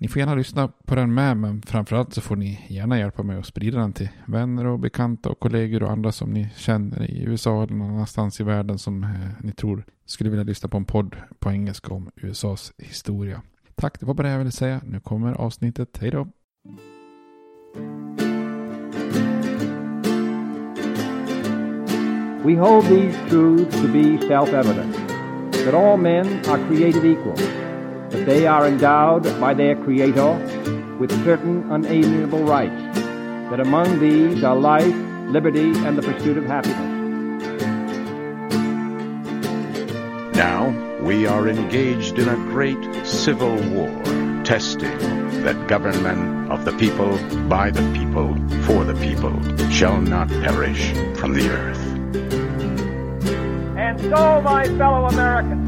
Ni får gärna lyssna på den med, men framförallt så får ni gärna hjälpa mig att sprida den till vänner och bekanta och kollegor och andra som ni känner i USA eller någon annanstans i världen som eh, ni tror skulle vilja lyssna på en podd på engelska om USAs historia. Tack, det var bara det jag ville säga. Nu kommer avsnittet. Hej då! We hold these truths to be self-evident, that all men are created equal, that they are endowed by their Creator with certain unalienable rights, that among these are life, liberty, and the pursuit of happiness. Now we are engaged in a great civil war, testing that government of the people, by the people, for the people, shall not perish from the earth. And so, my fellow Americans,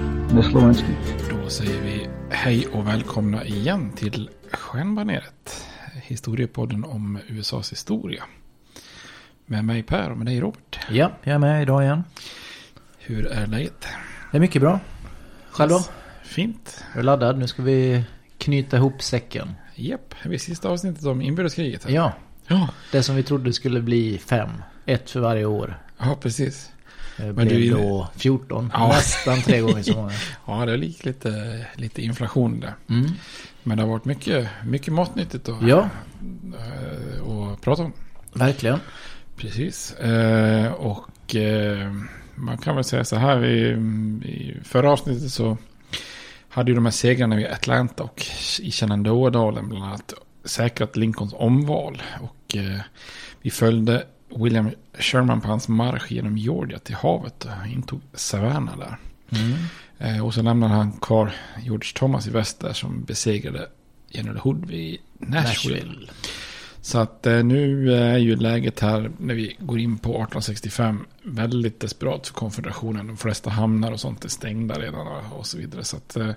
Miss Lewinsky. Då säger vi hej och välkomna igen till Stjärnbaneret. Historiepodden om USAs historia. Med mig Per och med dig Robert. Ja, jag är med idag igen. Hur är läget? Det är mycket bra. Själv då? Fint. Är du laddad? Nu ska vi knyta ihop säcken. Japp, vi är sista avsnittet om inbördeskriget. här. Ja, ja. det som vi trodde skulle bli fem. Ett för varje år. Ja, precis. Det Men blev du- då 14. Ja. Nästan tre gånger så många. Ja, det är lite, lite inflation där. Mm. Men det har varit mycket, mycket matnyttigt att, Ja, eh, att prata om. verkligen. Precis. Eh, och eh, man kan väl säga så här. I, I förra avsnittet så hade ju de här segrarna vid Atlanta och i Shenandoah-dalen bland annat säkrat Lincolns omval. Och eh, vi följde William Sherman på hans marsch genom Georgia till havet och intog Savannah där. Mm. Eh, och så lämnade han kvar George Thomas i väst där som besegrade General Hood vid Nashville. Nashville. Så att eh, nu är ju läget här när vi går in på 1865 väldigt desperat för konfederationen. De flesta hamnar och sånt är stängda redan och så vidare. Så att eh,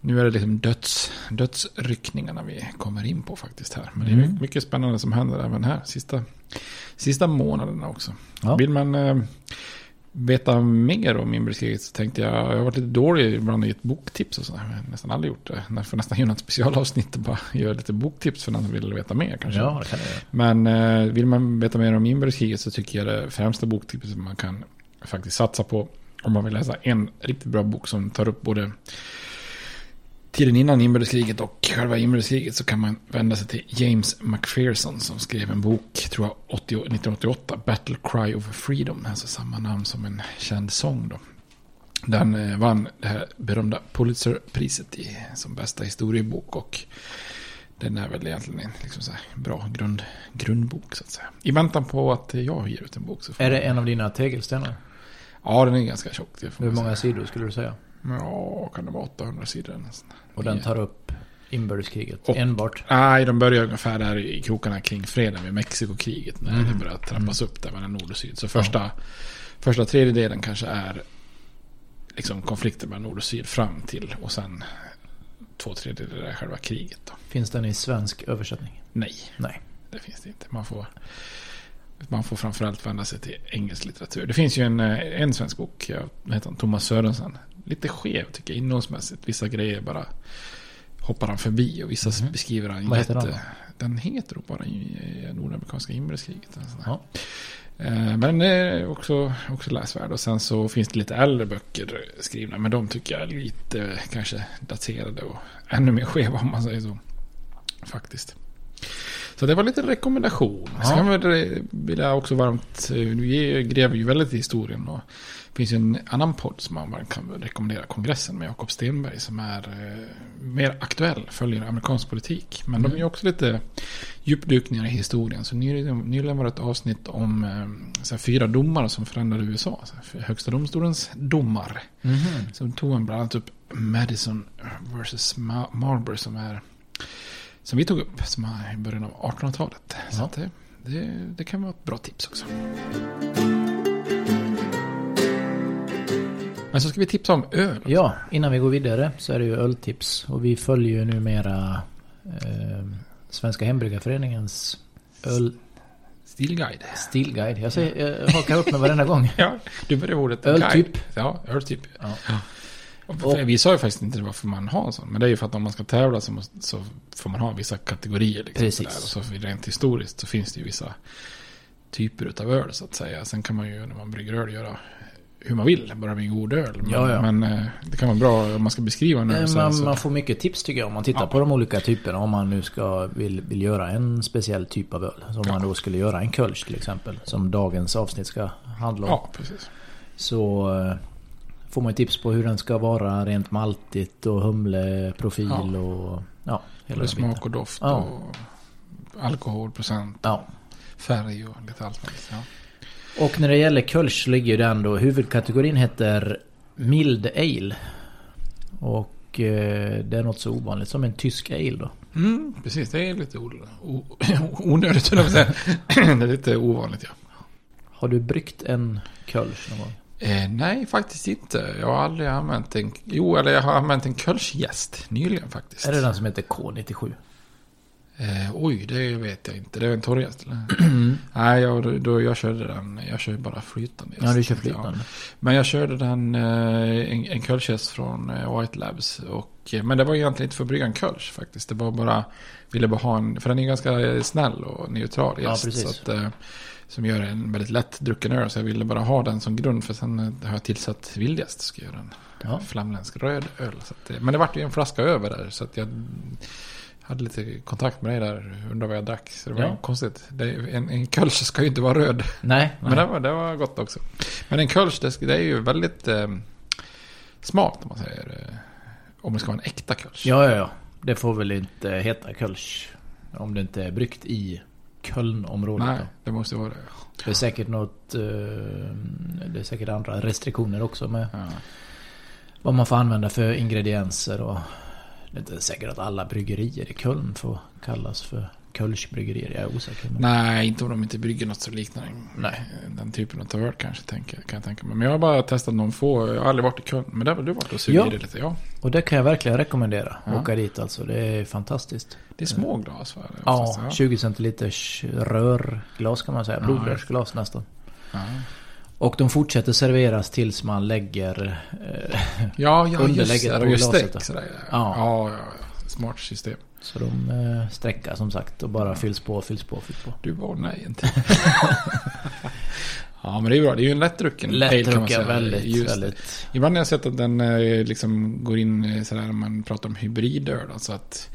nu är det liksom döds, dödsryckningarna vi kommer in på faktiskt här. Men det är Mm. mycket, spännande som händer även här. Sista, sista månaderna också. Ja. Vill man eh, veta mer om inbördeskriget så tänkte jag, jag har varit lite dålig ibland i ett boktips och sådär. Jag har nästan aldrig gjort det. Jag får nästan göra ett specialavsnitt och bara göra lite boktips för den som vill veta mer kanske. Ja, kan. Men eh, vill man veta mer om inbördeskriget så tycker jag det främsta boktipset man kan faktiskt satsa på om man vill läsa en riktigt bra bok som tar upp både tiden innan inbördeskriget och själva inbördeskriget så kan man vända sig till James McPherson som skrev en bok, tror jag, 80, 1988, Battle Cry of Freedom, alltså samma namn som en känd sång då. Den eh, vann det här berömda Pulitzerpriset i, som bästa historiebok och den är väl egentligen en liksom bra grund, grundbok så att säga. I väntan på att jag ger ut en bok så Är det en av dina tegelstenar? Ja, den är ganska tjock. Hur många säga. sidor skulle du säga? Ja, kan det vara 800 sidor nästan. Och den tar upp inbördeskriget Och- enbart? Nej, de börjar ungefär där i krokarna kring freden med Mexikokriget. När Mm. det börjar trappas upp där mellan nord och syd. Så första, första tredjedelen kanske är liksom konflikten mellan nord och syd fram till. Och sen två tredjedelar är själva kriget. Då. Finns den i svensk översättning? Nej, Nej. det finns det inte. Man får, man får framförallt vända sig till engelsk litteratur. Det finns ju en, eh, en svensk bok, ja, vad heter Thomas Sörensen. Lite skev tycker jag innehållsmässigt. Vissa grejer bara hoppar han förbi och vissa Mhm. beskriver han Vad heter den då? Den heter nog bara Nordamerikanska inbördeskriget. där. Ja. Eh, Men eh, också, också läsvärd. Och sen så finns det lite äldre böcker skrivna. Men de tycker jag är lite eh, kanske daterade och ännu mer skeva om man säger så. Faktiskt. Så det var lite rekommendation. Ja. Sen vill- jag också varmt, vi gräver ju väldigt i historien. Och finns ju en annan podd som man kan rekommendera, Kongressen med Jakob Stenberg, som är eh, mer aktuell, följer amerikansk politik. Men de är också lite djupdykningar i historien. Så nyligen, nyligen var det ett avsnitt om eh, så fyra domare som förändrade USA. Så här, högsta domstolens domar. Så tog han bland annat upp Madison vs. Ma- Marbury som är som vi tog upp som är i början av 1800-talet. Så Ja. att det, det, det kan vara ett bra tips också. Men så ska vi tipsa om öl. Ja, innan vi går vidare så är det ju öltips. Och vi följer ju numera eh, Svenska Hembryggarföreningens ölstilguide. Stilguide. Jag, säger, jag hakar upp mig varenda gång. Ja, du började ordet Öltyp. guide. Ja, öltyp. Ja. Och för- Vi sa ju faktiskt inte varför man har en sån. Men det är ju för att om man ska tävla så, måste, så får man ha vissa kategorier. Liksom, Precis. Och så rent historiskt så finns det ju vissa typer utav öl så att säga. Sen kan man ju när man brygger öl göra hur man vill, bara med en god öl. Men, Ja, ja. men eh, det kan vara bra om man ska beskriva en öl. Eh, sen Man, så- man får mycket tips tycker jag om man tittar Ja. på de olika typerna. Om man nu ska vill, vill göra en speciell typ av öl. Så om man då skulle göra en kölsch till exempel. Som dagens avsnitt ska handla om. Ja, precis. Så eh, får man tips på hur den ska vara rent maltigt och humleprofil och ja, hela biten. smak och doft och alkoholprocent, Ja. färg och lite allt möjligt. Och när det gäller kölsch ligger ju den då, huvudkategorin heter Mild Ale. Och eh, det är något så ovanligt som en tysk ale då. Mm, precis, det är lite onödigt, höll jag säga. Det är lite ovanligt, ja. Har du bryggt en kölsch någon gång? Eh, nej, faktiskt inte. Jag har aldrig använt en... Jo, eller jag har använt en kölschgäst nyligen faktiskt. Är det den som heter K97? Eh, oj, det vet jag inte. Det är en torrgäst, eller? nej, jag, då, jag körde den. Jag kör bara flytande Ja, du kör flytande. Men jag körde den, eh, en, en kölschgäst från eh, White Labs. Och, eh, men det var egentligen inte för att brygga en kölsch faktiskt. Det var bara, ville bara ha en, för den är ganska snäll och neutral Ja, gäst. precis. så att, eh, som gör en väldigt lätt drucken öl. Så jag ville bara ha den som grund. För sen eh, har jag tillsatt vildgäst. Ska göra en Ja. flamländsk röd öl. Så att, men det vart ju en flaska över där. Så att jag hade lite kontakt med dig där. Undrade vad jag drack. Så det var Ja. konstigt. Det, en, en kölsch ska ju inte vara röd. Nej, Men nej. det var, det var gott också. Men en kölsch, det, det är ju väldigt eh, smalt om man säger. Eh, om det ska vara en äkta kölsch. Ja, ja, ja. Det får väl inte heta kölsch. Om det inte är bryggt i Kölnområdet Nej, då. det måste vara det. Det är säkert något... eh, det är säkert andra restriktioner också med Ja. vad man får använda för ingredienser och... Det är inte säkert att alla bryggerier i Köln får kallas för Kölschbryggerier. Jag är osäker. Nej, inte om de inte brygger något som liknar Nej. den typen av öl kanske, tänker, kan jag tänka mig. Men jag har bara testat någon få. Jag har aldrig varit i Köln. Men där har du varit och sugit Ja. i det lite. Ja, Och det kan jag verkligen rekommendera. Ja. Åka dit alltså. Det är fantastiskt. det är små glas va? Ja, Oftast, 20 centiliters rörglas kan man säga. Ja, Provrörsglas nästan. Ja, Och de fortsätter serveras tills man lägger... Eh, ja, ja just Underlägget det. på just glaset. Sådär, ja. Ja. Ja, ja. Smart system. så de eh, sträckar som sagt och bara fylls på, fylls på, fylls på. Du var nej inte. ja, men det är bra. Det är ju en lättdrucken ale, kan man säga. Lättdrucken, väldigt, Just väldigt. Ibland har jag sett att den eh, liksom går in eh, sådär när man pratar om hybridöl. Alltså att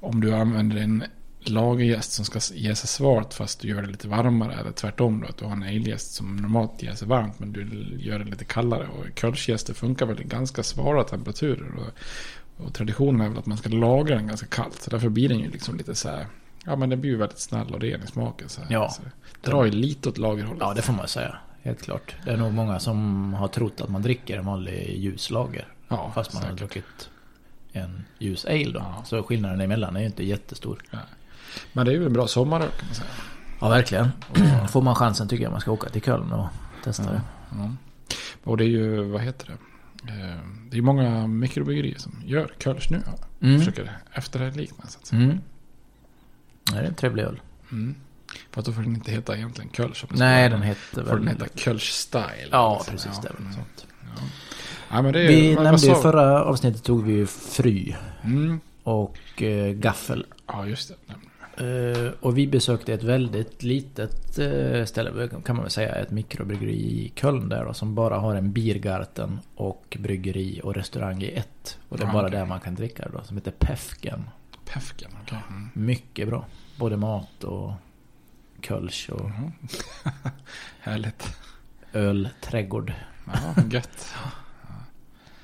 om du använder en lagerjäst som ska ge sig svart fast du gör det lite varmare. Eller tvärtom då. Att du har en aljäst som normalt ger sig varmt men du gör det lite kallare. Och kölschjäster funkar väl i ganska svara temperaturer. Och, och traditionen är väl att man ska lagra den ganska kallt. Så därför blir den ju liksom lite så här. Ja men den blir ju väldigt snäll och ren i smaken. Så här. Ja. Så drar ju lite åt lagerhållet. Ja, det får man säga. Helt klart. Det är nog många som har trott att man dricker en vanlig ljuslager. Ja, fast man har säkert. druckit en ljus ale då. Ja. Så skillnaden emellan är ju inte jättestor. Men det är ju en bra sommaröl kan man säga. Ja, verkligen. Och får man chansen tycker jag man ska åka till Köln och testa det. Ja. Och det är ju, vad heter det? Eh, Det är många mikrobryggerier som gör kölsch nu. Mm. Försöker efterlikna så att säga. Mm. Det är en trevlig öl. Mm. För att då får den inte heta egentligen kölsch. Nej, den heter Får den väl... heta kölsch style. Ja, liksom. precis. Ja. Det är väl något sånt. Ja, men det Vi vad- nämnde ju förra avsnittet tog vi ju Fry Mm. och eh, Gaffel. Ja, just det. Eh, och vi besökte ett väldigt litet eh, ställe, kan man väl säga, ett mikrobryggeri i Köln där då, som bara har en biergarten och bryggeri och restaurang i ett. Och det är Ja, bara okej. där man kan dricka det då, som heter Pefken. Päfken, okej. Mm. Mycket bra. Både mat och kölsch och Härligt. öl, trädgård. Ja, gött.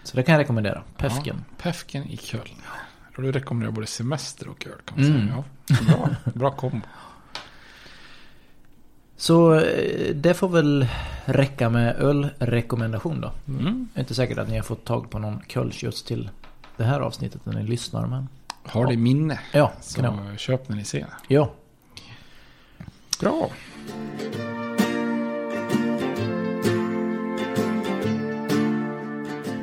Så det kan jag rekommendera. Päfken. Ja, Päfken i Köln. Och du rekommenderar både semester och öl kan man Mm. säga. Ja, bra, bra kombo. Så eh, det får väl räcka med ölrekommendation då. Mm. Jag är inte säkert att ni har fått tag på någon kölsch till det här avsnittet när ni lyssnar. Men Har det i minne. ja, Så vara. köp när ni ser. Ja, Bra.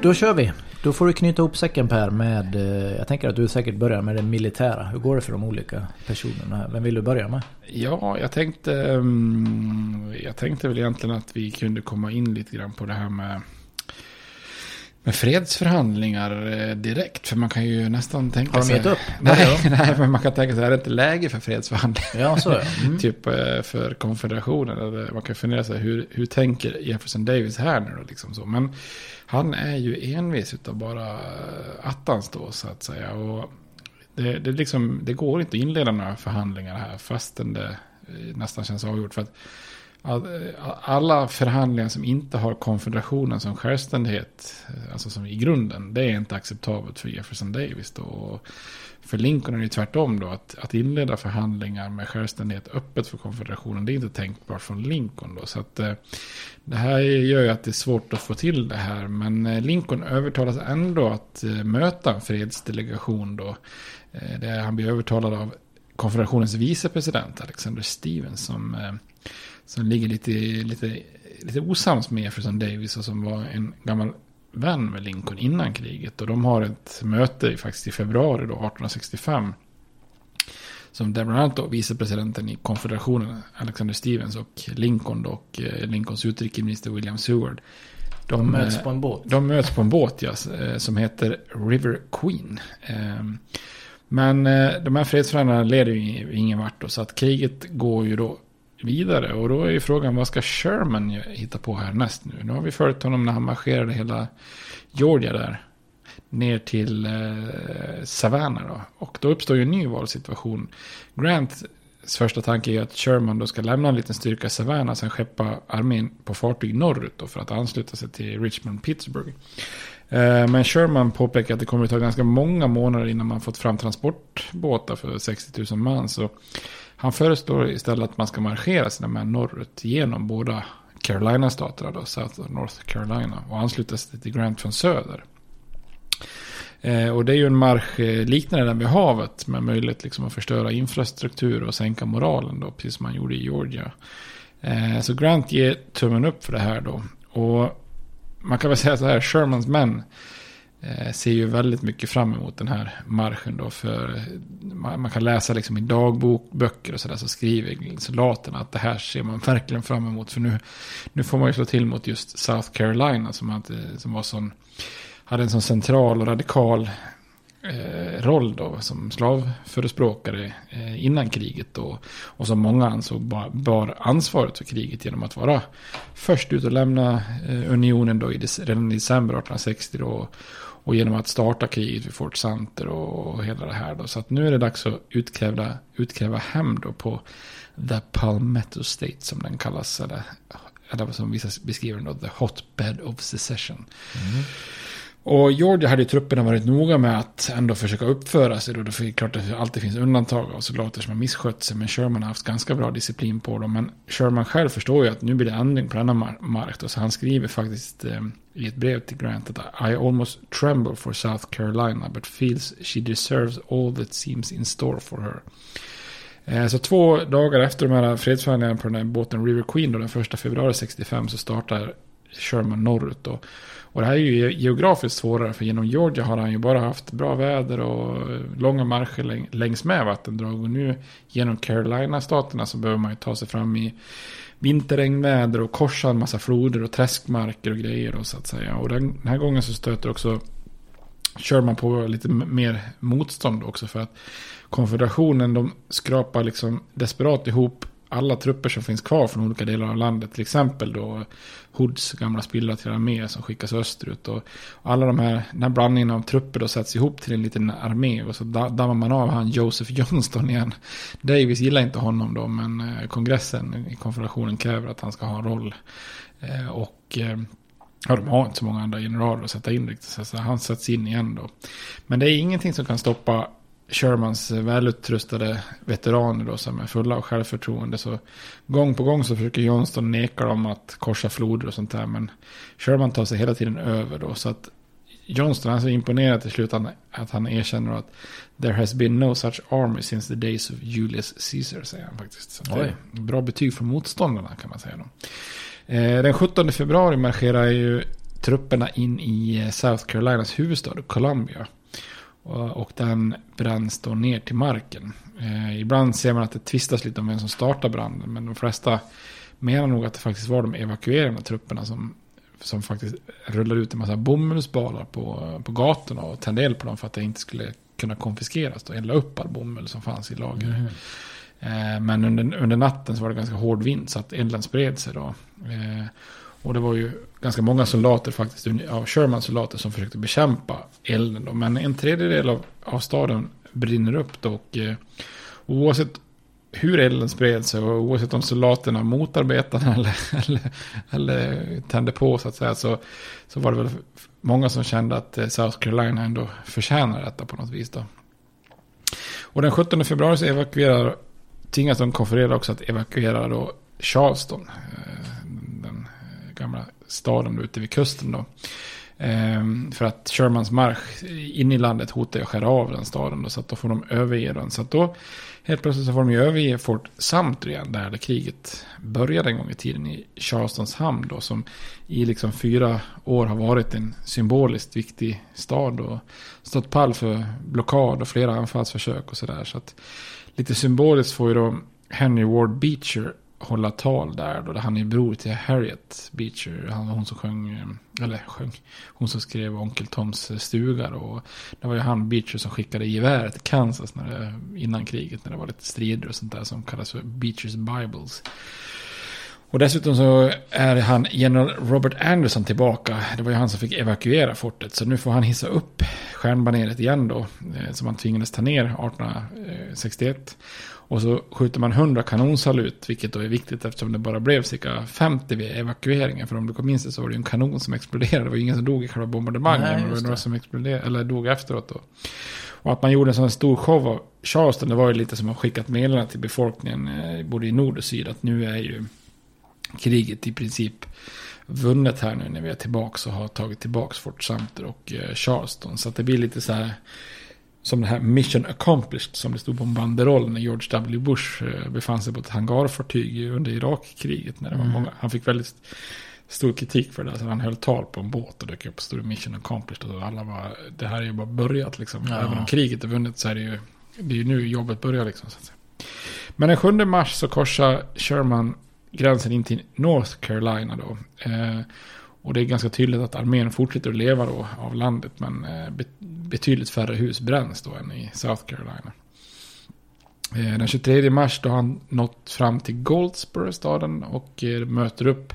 då kör vi. Då får du knyta ihop säcken Per med... Eh, jag tänker att du säkert börjar med det militära. Hur går det för de olika personerna här? Vem vill du börja med? Ja, jag tänkte, ehm, jag tänkte väl egentligen att vi kunde komma in lite grann på det här med, med fredsförhandlingar eh, direkt. För man kan ju nästan tänka Har de sig... gett upp? Nej, nej, men man kan tänka sig, är det inte läge för fredsförhandlingar? Ja, så är. Mm. Typ eh, för konfederationen. Man kan fundera sig, hur, hur tänker Jefferson Davis här nu då? Liksom så. Men han är ju envis utav bara eh, attans då så att säga. Och det, det, liksom, det går inte att inleda några förhandlingar här fastän det nästan känns avgjort. För att alla förhandlingar som inte har konfederationen som självständighet, alltså som i grunden, det är inte acceptabelt för Jefferson Davis. Då. Och för Lincoln är det tvärtom då, att, att inleda förhandlingar med självständighet öppet för konfederationen, det är inte tänkbart från Lincoln då. Så att eh, det här gör ju att det är svårt att få till det här, men eh, Lincoln övertalas ändå att eh, möta en fredsdelegation då. Där han blir övertalad av konfederationens vicepresident Alexander Stevens som, eh, som ligger lite, lite, lite osams med Jefferson Davis och som var en gammal vän med Lincoln innan kriget. Och de har ett möte faktiskt i februari då, 1865. Som där bland annat då vicepresidenten i konfederationen Alexander Stevens och Lincoln och eh, Lincolns utrikesminister William Seward. De möts eh, på en båt. de möts på en båt ja, eh, som heter River Queen. Ehm, Men de här fredsförhandlingarna leder ju ingen vart då, så att kriget går ju då vidare. Och då är ju frågan vad ska Sherman hitta på härnäst nu? Nu har vi följt honom när han marscherade hela Georgia där. Ner till eh, Savannah då. Och då uppstår ju en ny valsituation. Grants första tanke är att Sherman då ska lämna en liten styrka i Savannah. Sen skeppa armén på fartyg norrut då för att ansluta sig till Richmond Pittsburgh. Eh, men Sherman påpekar att det kommer att ta ganska många månader innan man fått fram transportbåtar för 60 000 man. Så han föreslår istället att man ska marschera sina män norrut genom båda Carolina-staterna, då, South och North Carolina, och ansluta sig till Grant från söder. Eh, och det är ju en marsch eh, liknande den vid havet med möjlighet liksom att förstöra infrastruktur och sänka moralen då, precis som man gjorde i Georgia. Eh, så Grant ger tummen upp för det här då. Och man kan väl säga så här, Shermans män Eh, ser ju väldigt mycket fram emot den här marschen då. För eh, man, kan läsa liksom i dagbokböcker och sådär så skriver soldaterna att det här ser man verkligen fram emot. För nu, nu får man ju slå till mot just South Carolina som, hade, som var sån, hade en sån central och radikal eh, roll då som slavförespråkare eh, innan kriget då. Och som många ansåg bar, bar ansvaret för kriget genom att vara först ut och lämna eh, unionen då i redan i december 1860 då. Och genom att starta kriget vid Fort Sumter och, och hela det här då. Så att nu är det dags att utkräva, utkräva hem då på The Palmetto State som den kallas. Eller, eller som vissa beskriver den då, The Hotbed of Secession. Mm. Och Georgia hade ju trupperna varit noga med att ändå försöka uppföra sig. Då. Det är klart att det alltid finns undantag av soldater som har misskött sig. Men Sherman har haft ganska bra disciplin på dem. Men Sherman själv förstår ju att nu blir det ändring på denna mar- mark. Då. Så han skriver faktiskt eh, i ett brev till Grant att I almost tremble for South Carolina. But feels she deserves all that seems in store for her. Eh, Så två dagar efter de här fredsförhandlingarna på den här båten River Queen då, den första februari 65 så startar Sherman norrut då. Och det här är ju geografiskt svårare för genom Georgia har han ju bara haft bra väder och eh, långa marscher längs med vattendrag. Och nu genom Carolina-staterna så behöver man ju ta sig fram i vinterregnväder och korsa en massa floder och träskmarker och grejer och så att säga. Och den, här gången så stöter också Sherman på lite mer motstånd också för att konfederationen de skrapar liksom desperat ihop alla trupper som finns kvar från olika delar av landet. Till exempel då Hoods gamla spillra till armé som skickas österut. Och alla de här, den här blandningen av trupper då sätts ihop till en liten armé. Och så dammar man av han Joseph Johnston igen. Davis gillar inte honom då, men eh, kongressen i konfederationen kräver att han ska ha en roll. Eh, och eh, Ja, de har inte så många andra generaler att sätta in riktigt. Så han sätts in igen då. Men det är ingenting som kan stoppa Shermans välutrustade veteraner då som är fulla av självförtroende. Så gång på gång så försöker Johnston neka dem att korsa floder och sånt där. Men Sherman tar sig hela tiden över då. Så att Johnston är så imponerad till slut att han erkänner att there has been no such army since the days of Julius Caesar, säger han faktiskt. Så det är bra betyg från motståndarna kan man säga då. Eh, den 17 februari marscherar ju trupperna in i eh, South Carolinas huvudstad Columbia. Och den bränns då ner till marken. Eh, ibland ser man att det tvistas lite om vem som startar branden. Men de flesta menar nog att det faktiskt var de evakuerande trupperna som, som faktiskt rullade ut en massa bomullsbalar på, på gatorna och tände eld på dem för att det inte skulle kunna konfiskeras och elda upp all bomull som fanns i lager. Mm. Eh, men under, under natten så var det ganska hård vind så att elden spred sig då. Eh, och det var ju ganska många soldater faktiskt, av Shermans soldater som försökte bekämpa elden. Då. Men en tredjedel av, av staden brinner upp då. Och eh, oavsett hur elden spred sig och oavsett om soldaterna motarbetade eller, eller, eller tände på så att säga. Så, så var det väl många som kände att eh, South Carolina ändå förtjänar detta på något vis då. Och den 17 februari så evakuerar tvingas de konferera också att evakuera då Charleston. Gamla staden ute vid kusten då. Ehm, för att Shermans marsch in i landet hotar att skära av den staden. Då, så att då får de överge den. Så att då helt plötsligt så får de ju överge Fort Sumter igen. Där kriget började en gång i tiden i Charlestons hamn. Då, som i liksom fyra år har varit en symboliskt viktig stad. Och stått pall för blockad och flera anfallsförsök och sådär. Så att lite symboliskt får ju då Henry Ward Beecher hålla tal där. Då han är bror till Harriet Beecher. Han var hon som sjöng, eh, eller sjöng, hon som skrev Onkel Toms eh, stuga. då, det var ju han Beecher som skickade geväret till Kansas när det, innan kriget. När det var lite strider och sånt där som kallas för Beechers Bibles. Och dessutom så är han general Robert Anderson tillbaka. Det var ju han som fick evakuera fortet. Så nu får han hissa upp stjärnbaneret igen då. Eh, som han tvingades ta ner 1861. Och så skjuter man 100 kanonsalut, vilket då är viktigt eftersom det bara blev cirka 50 vid evakueringen. För om du minns det så var det ju en kanon som exploderade. Det var ju ingen som dog i själva bombardemanget. Nej, det var några som exploderade, eller dog efteråt då. Och att man gjorde en sån stor show av Charleston, det var ju lite som att skicka ett meddelande till befolkningen, eh, både i nord och syd, att nu är ju kriget i princip vunnet här nu när vi är tillbaka och har tagit tillbaka Fort Sumter och eh, Charleston. Så att det blir lite så här som det här mission accomplished som det stod på en banderoll när George W. Bush eh, befann sig på ett hangarfartyg under Irakkriget. När det var mm. många, han fick väldigt stor kritik för det. Alltså han höll tal på en båt och dök upp och stod mission accomplished. Och alla var, det här är ju bara börjat liksom. Ja. Även om kriget är vunnet så är det ju, det är ju nu jobbet börjar liksom. Men den 7 mars så korsar Sherman gränsen in till North Carolina då. Eh, och det är ganska tydligt att armén fortsätter att leva då av landet. Men eh, betydligt färre hus bränns då än i South Carolina. Eh, den 23 mars då har han nått fram till Goldsboro staden och eh, möter upp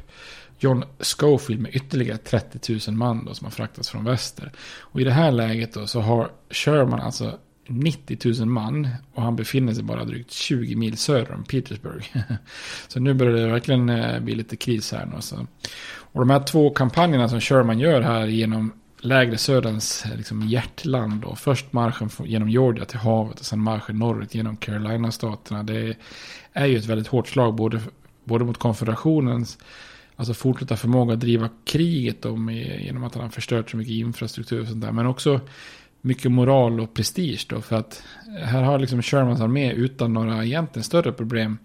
John Schofield med ytterligare 30 000 man då som har fraktats från väster. Och i det här läget då så har Sherman alltså 90 000 man och han befinner sig bara drygt 20 mil söder om Petersburg. så nu börjar det verkligen bli lite kris här nu. Så. Och de här två kampanjerna som Sherman gör här genom lägre söderns eh, liksom, hjärtland. Och först marschen genom Georgia till havet och sen marschen norrut genom Carolina-staterna. Det är ju ett väldigt hårt slag både, både mot konfederationens alltså fortsätta förmåga att driva kriget då med, genom att han har förstört så mycket infrastruktur och sånt där. Men också mycket moral och prestige då. För att här har liksom Shermans armé utan några egentligen större problem.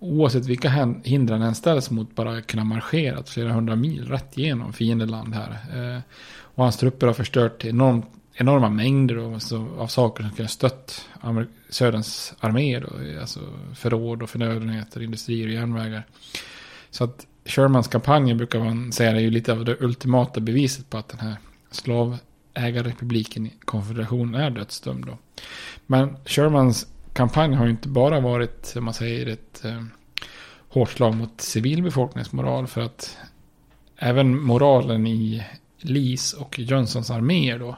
Oavsett vilka hinder han än ställs mot bara kunna marschera flera hundra mil rätt igenom fiendeland här. Eh, och hans trupper har förstört enormt, enorma mängder av, alltså, av saker som kan stött Söderns armé. Då, eh, alltså förråd och förnödenheter, industrier och järnvägar. Så att Shermans kampanjer brukar man säga är ju lite av det ultimata beviset på att den här slavägarrepubliken i konfederationen är dödsdömd. Då. Men Shermans kampanj har ju inte bara varit, som man säger, ett, eh, hårt slag mot civilbefolkningens moral. För att även moralen i Lees och Jönssons arméer då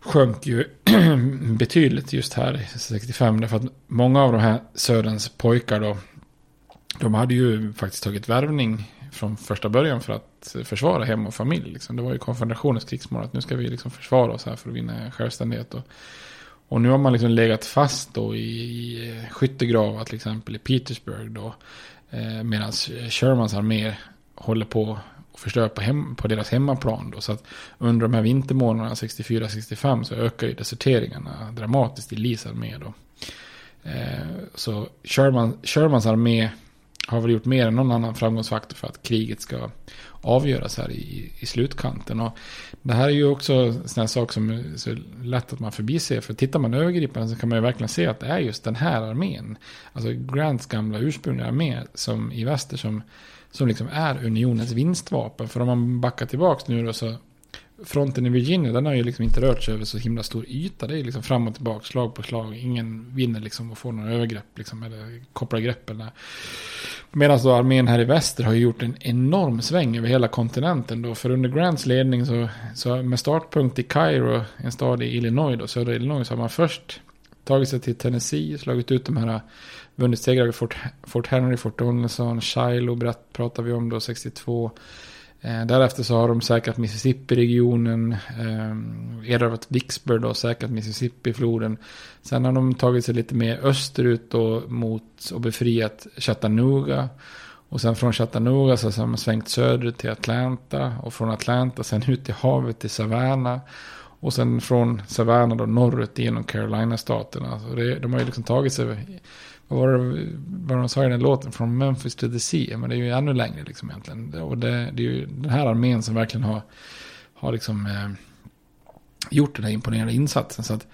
sjönk ju betydligt just här 65. Därför att många av de här söderns pojkar då, de hade ju faktiskt tagit värvning från första början för att försvara hem och familj. Liksom. Det var ju konfederationens krigsmål att nu ska vi liksom försvara oss här för att vinna självständighet. Och, och nu har man liksom legat fast då i, i eh, skyttegravar till exempel i Petersburg då. Eh, Medan Shermans armé håller på och förstör på, hem, på deras hemmaplan. Då. Så att under de här vintermånaderna 64-65 så ökar ju deserteringarna dramatiskt i Lees armé. Då. Eh, så Sherman, Shermans armé har väl gjort mer än någon annan framgångsfaktor för att kriget ska avgöras här i, i slutkanten. Och det här är ju också sådana saker som är så lätt att man förbiser. För tittar man övergripande så kan man ju verkligen se att det är just den här armén. Alltså Grants gamla ursprungliga armé som i väster som, som liksom är unionens vinstvapen. För om man backar tillbaka nu då så fronten i Virginia, den har ju liksom inte rört sig över så himla stor yta. Det är liksom fram och tillbaka, slag på slag. Ingen vinner liksom och får några övergrepp liksom, eller kopplar grepp. Eller. Medan då armén här i väster har gjort en enorm sväng över hela kontinenten. Då. För under Grants ledning så, så med startpunkt i Cairo, en stad i Illinois, då, södra Illinois, så har man först tagit sig till Tennessee, slagit ut de här, vunnit segrar vid Fort, Fort Henry, Fort Donelson, Shiloh pratar vi om då, 62. Eh, därefter så har de säkrat Mississippi-regionen, eh, erövrat Vicksburg och säkrat Mississippi-floden. Sen har de tagit sig lite mer österut då mot och befriat Chattanooga. Och sen från Chattanooga så har man svängt söderut till Atlanta. Och från Atlanta sen ut till havet till Savannah. Och sen från Savannah då norrut genom Carolina-staterna. Så det, de har ju liksom tagit sig vad var det vad de sa i den låten? Från Memphis to the Sea. Men det är ju ännu längre liksom egentligen. Och det, det är ju den här armén som verkligen har, har liksom eh, gjort den här imponerande insatsen. Så att,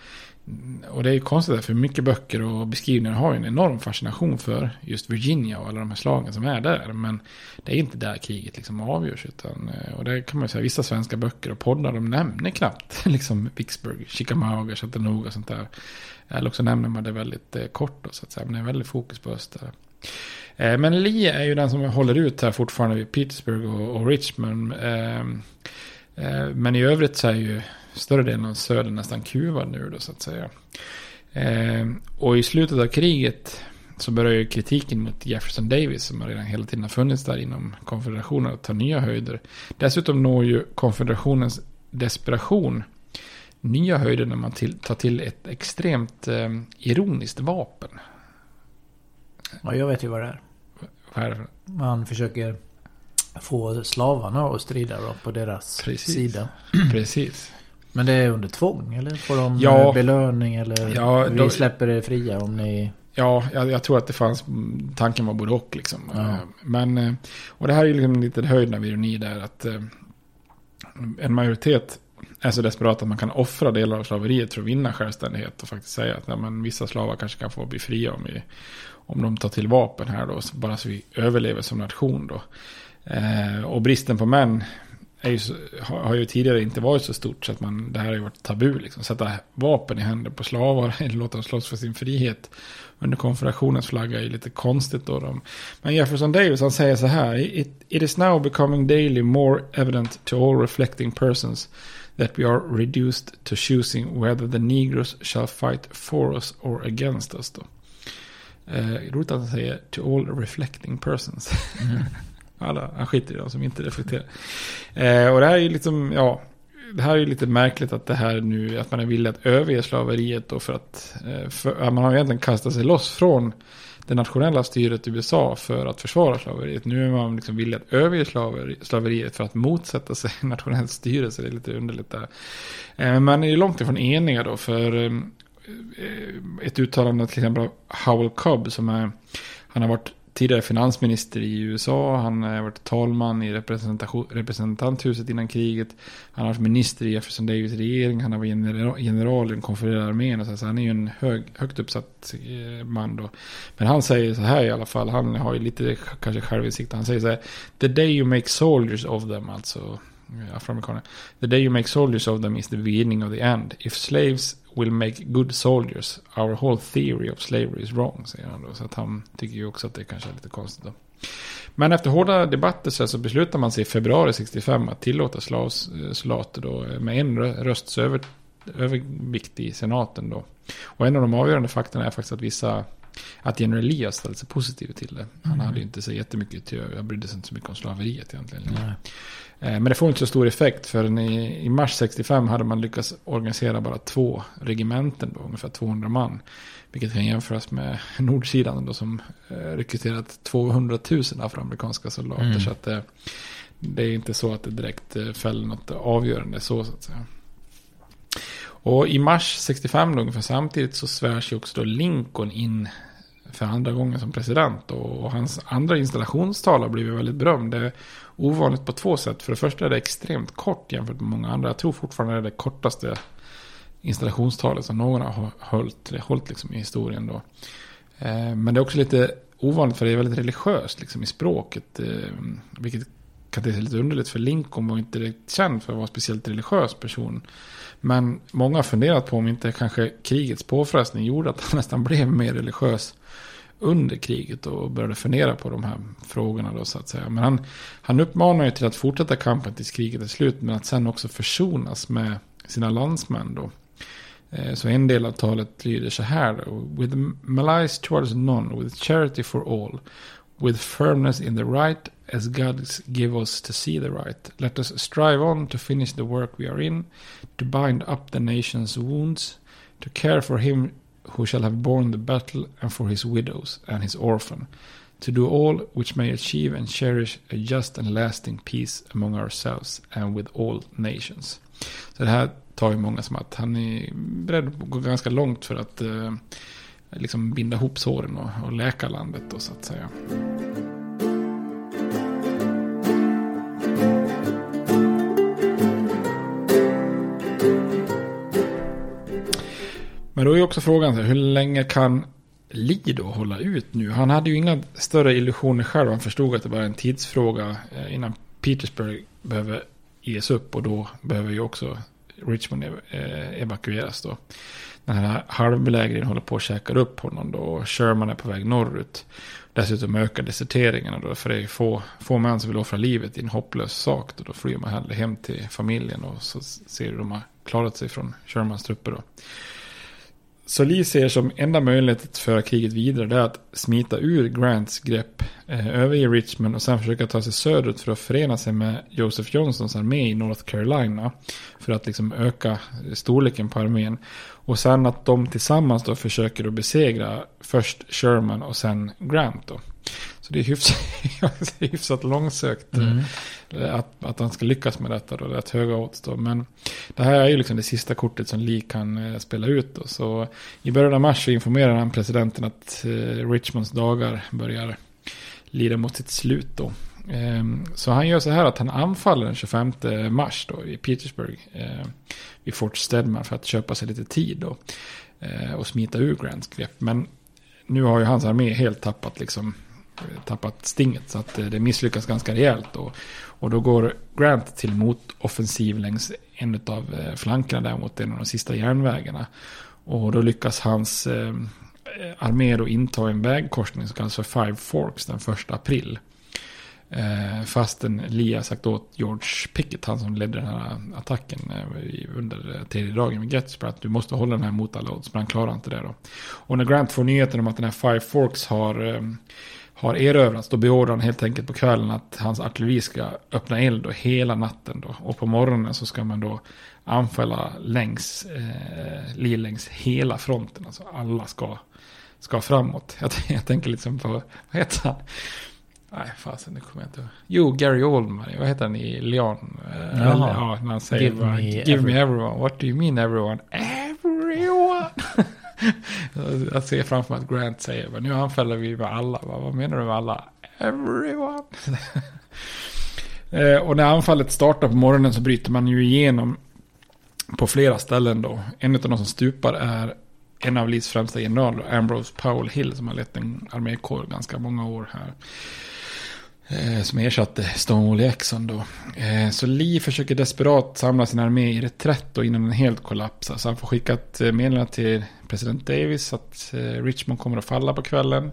och det är ju konstigt för mycket böcker och beskrivningar har ju en enorm fascination för just Virginia och alla de här slagen som är där. Men det är inte där kriget liksom avgörs. Utan, eh, och det kan man ju säga, vissa svenska böcker och poddar de nämner knappt liksom Vicksburg, Chickamauga, Chattanooga och sånt där. Eller också nämner man det väldigt eh, kort då, så att säga. Men det är väldigt fokus på öster. Eh, men Lee är ju den som håller ut här fortfarande vid Petersburg och, och Richmond. Men i övrigt så är ju större delen av söder nästan kuvad nu då så att säga. Och i slutet av kriget så börjar ju kritiken mot Jefferson Davis som redan hela tiden har funnits där inom konfederationen att ta nya höjder. Dessutom når ju konfederationens desperation nya höjder när man till, tar till ett extremt eh, ironiskt vapen. Ja, jag vet ju vad det är. Vad är det för? Man försöker få slavarna att strida då på deras Precis. sida. Precis. Men det är under tvång eller? Får de Ja. eh, belöning eller? Ja, vi då- släpper er fria om ni... Ja, jag, jag tror att det fanns, tanken var både och liksom. Ja. Eh, Men, eh, och det här är ju liksom lite höjden av ironi där att en majoritet är så desperat att man kan offra delar av slaveriet för att vinna självständighet och faktiskt säga att ja, men, vissa slavar kanske kan få bli fria om, vi, om de tar till vapen här då, bara så vi överlever som nation då. Eh, och bristen på män ju har, ju tidigare inte varit så stort så att man, det här har ju varit tabu liksom. Sätta vapen i händer på slavar eller låta dem slåss för sin frihet under konfederationens flagga är lite konstigt då. De. Men Jefferson Davis han säger så här. It, it is now becoming daily more evident to all reflecting persons that we are reduced to choosing whether the negroes shall fight for us or against us. Då. Eh, roligt att han säger to all reflecting persons. Alla, han skiter i dem som inte reflekterar. Eh, och det här är ju liksom, ja, det här är ju lite märkligt att det här nu, att man är villig att överge slaveriet då för att, eh, för, ja, man har egentligen kastat sig loss från det nationella styret i USA för att försvara slaveriet. Nu är man liksom villig att överge slaveriet för att motsätta sig nationellt styre, så det är lite underligt där. Eh, men Man är ju långt ifrån eniga då, för eh, ett uttalande till exempel av Howell Cobb som är, han har varit tidigare finansminister i USA, han eh, har varit talman i representanthuset innan kriget, han har varit minister i Jefferson Davis regering, han har varit general, general i den konfererade armén, så, så han är ju en hög, högt uppsatt eh, man då. Men han säger så här i alla fall, han har ju lite kanske självinsikt, han säger så här, the day you make soldiers of them, alltså eh, afroamerikaner. The day you make soldiers of them is the beginning of the end. If slaves will make good soldiers, our whole theory of slavery is wrong, säger han då. Så att han tycker ju också att det kanske är lite konstigt då. Men efter hårda debatter så, så beslutar man sig i februari 65 att tillåta soldater då med en rösts över, övervikt i senaten då. Och en av de avgörande faktorna är faktiskt att vissa att General Lee har ställt sig positiv till det. Han mm. hade ju inte så jättemycket till, jag brydde sig inte så mycket om slaveriet egentligen. Nej. Eh, men det får inte så stor effekt för i, i mars 65 hade man lyckats organisera bara två regementen då, ungefär 200 man. Vilket kan jämföras med nordsidan då som eh, rekryterat 200 000 afroamerikanska soldater. Mm. Så att det, det, är inte så att det direkt eh, fäller något avgörande så, så att säga. Och i mars 65 ungefär samtidigt så svärs ju också då Lincoln in för andra gången som president. Och hans andra installationstal har blivit väldigt berömd. Det ovanligt på två sätt. För det första är det extremt kort jämfört med många andra. Jag tror fortfarande det är det kortaste installationstalet som någon har hållit, hållit liksom i historien. Då. Eh, men det är också lite ovanligt för det är väldigt religiöst liksom, i språket. Eh, vilket kan te sig lite underligt för Lincoln var inte direkt känd för att vara en speciellt religiös person. Men många har funderat på om inte kanske krigets påfrestning gjorde att han nästan blev mer religiös under kriget och började fundera på de här frågorna då så att säga. Men han, han uppmanar ju till att fortsätta kampen tills kriget är slut men att sen också försonas med sina landsmän då. Eh, så en del av talet lyder så här. With malice towards none, with charity for all, with firmness in the right, as God give us to see the right. Let us strive on to finish the work we are in, to bind up the nation's wounds, to care for him who shall have borne the battle, and for his widows and his orphan, to do all which may achieve and cherish a just and lasting peace among ourselves and with all nations. Så det här tar ju många som att han är beredd att gå ganska långt för att eh, liksom binda ihop såren och, och läka landet då så att säga. Men då är också frågan, hur länge kan Lido hålla ut nu? Han hade ju inga större illusioner själv. Han förstod att det var en tidsfråga eh, innan Petersburg behöver ges upp. Och då behöver ju också Richmond eh, evakueras då. Den här halvbelägringen håller på att käka upp honom då. Och Sherman är på väg norrut. Dessutom ökar deserteringarna då. För det är få, få män som vill offra livet i en hopplös sak. Då, då flyr man hellre hem till familjen. Och så ser du de har klarat sig från Shermans trupper då. Så Lee ser som enda möjlighet att föra kriget vidare det är att smita ur Grants grepp eh, Richmond och sen försöka ta sig söderut för att förena sig med Joseph Johnsons armé i North Carolina. För att liksom öka storleken på armén. Och sen att de tillsammans då försöker att besegra först Sherman och sen Grant då. Så det är hyfsat, hyfsat långsökt mm. Eh, att, att han ska lyckas med detta. Då, rätt höga odds då. Men det här är ju liksom det sista kortet som Lee kan eh, spela ut. Då. Så i början av mars informerar han presidenten att eh, Richmonds dagar börjar lida mot sitt slut. Då. Ehm, så han gör så här att han anfaller den 25 mars då i Petersburg. Eh, vid Fort Stedman för att köpa sig lite tid då. Och smita ur Grants grepp. Men nu har ju hans armé helt tappat liksom Eh, tappat stinget. Så att eh, det misslyckas ganska rejält. Då. Och då går Grant till motoffensiv längs en av eh, flankerna där mot en av de sista järnvägarna. Och då lyckas hans eh, armé då inta en vägkorsning som kallas för Five Forks den första april. Eh, fastän Lee har sagt åt George Pickett, han som ledde den här attacken eh, under tredje dagen med Gettysburg, att du måste hålla den här mot alla odds, men han klarar inte det då. Och när Grant får nyheten om att den här Five Forks har eh, har erövrats, då beordrar han helt enkelt på kvällen att hans artilleri ska öppna eld då hela natten. Då. Och på morgonen så ska man då anfalla längs, eh, längs hela fronten. Alltså alla ska, ska framåt. Jag, jag tänker liksom på, vad heter han? Nej, fasen, det kommer jag inte Jo, Gary Oldman. Vad heter han i Leon? Eh, ja, när han säger give, bara, me, give everyone. me everyone. What do you mean everyone? Everyone! jag ser framför mig att Grant säger, nu anfaller vi med alla. Vad menar du med alla? Everyone. Eh, och när anfallet startar på morgonen så bryter man ju igenom på flera ställen då. En av de som stupar är en av Lees främsta generaler, Ambrose Powell Hill, som har lett en armékår ganska många år här. Eh, som ersatte Stonewall Jackson då. Eh, så Lee försöker desperat samla sin armé i reträtt då innan den helt kollapsar. Så han får skicka ett eh, meddelande till president Davis att Richmond kommer att falla på kvällen.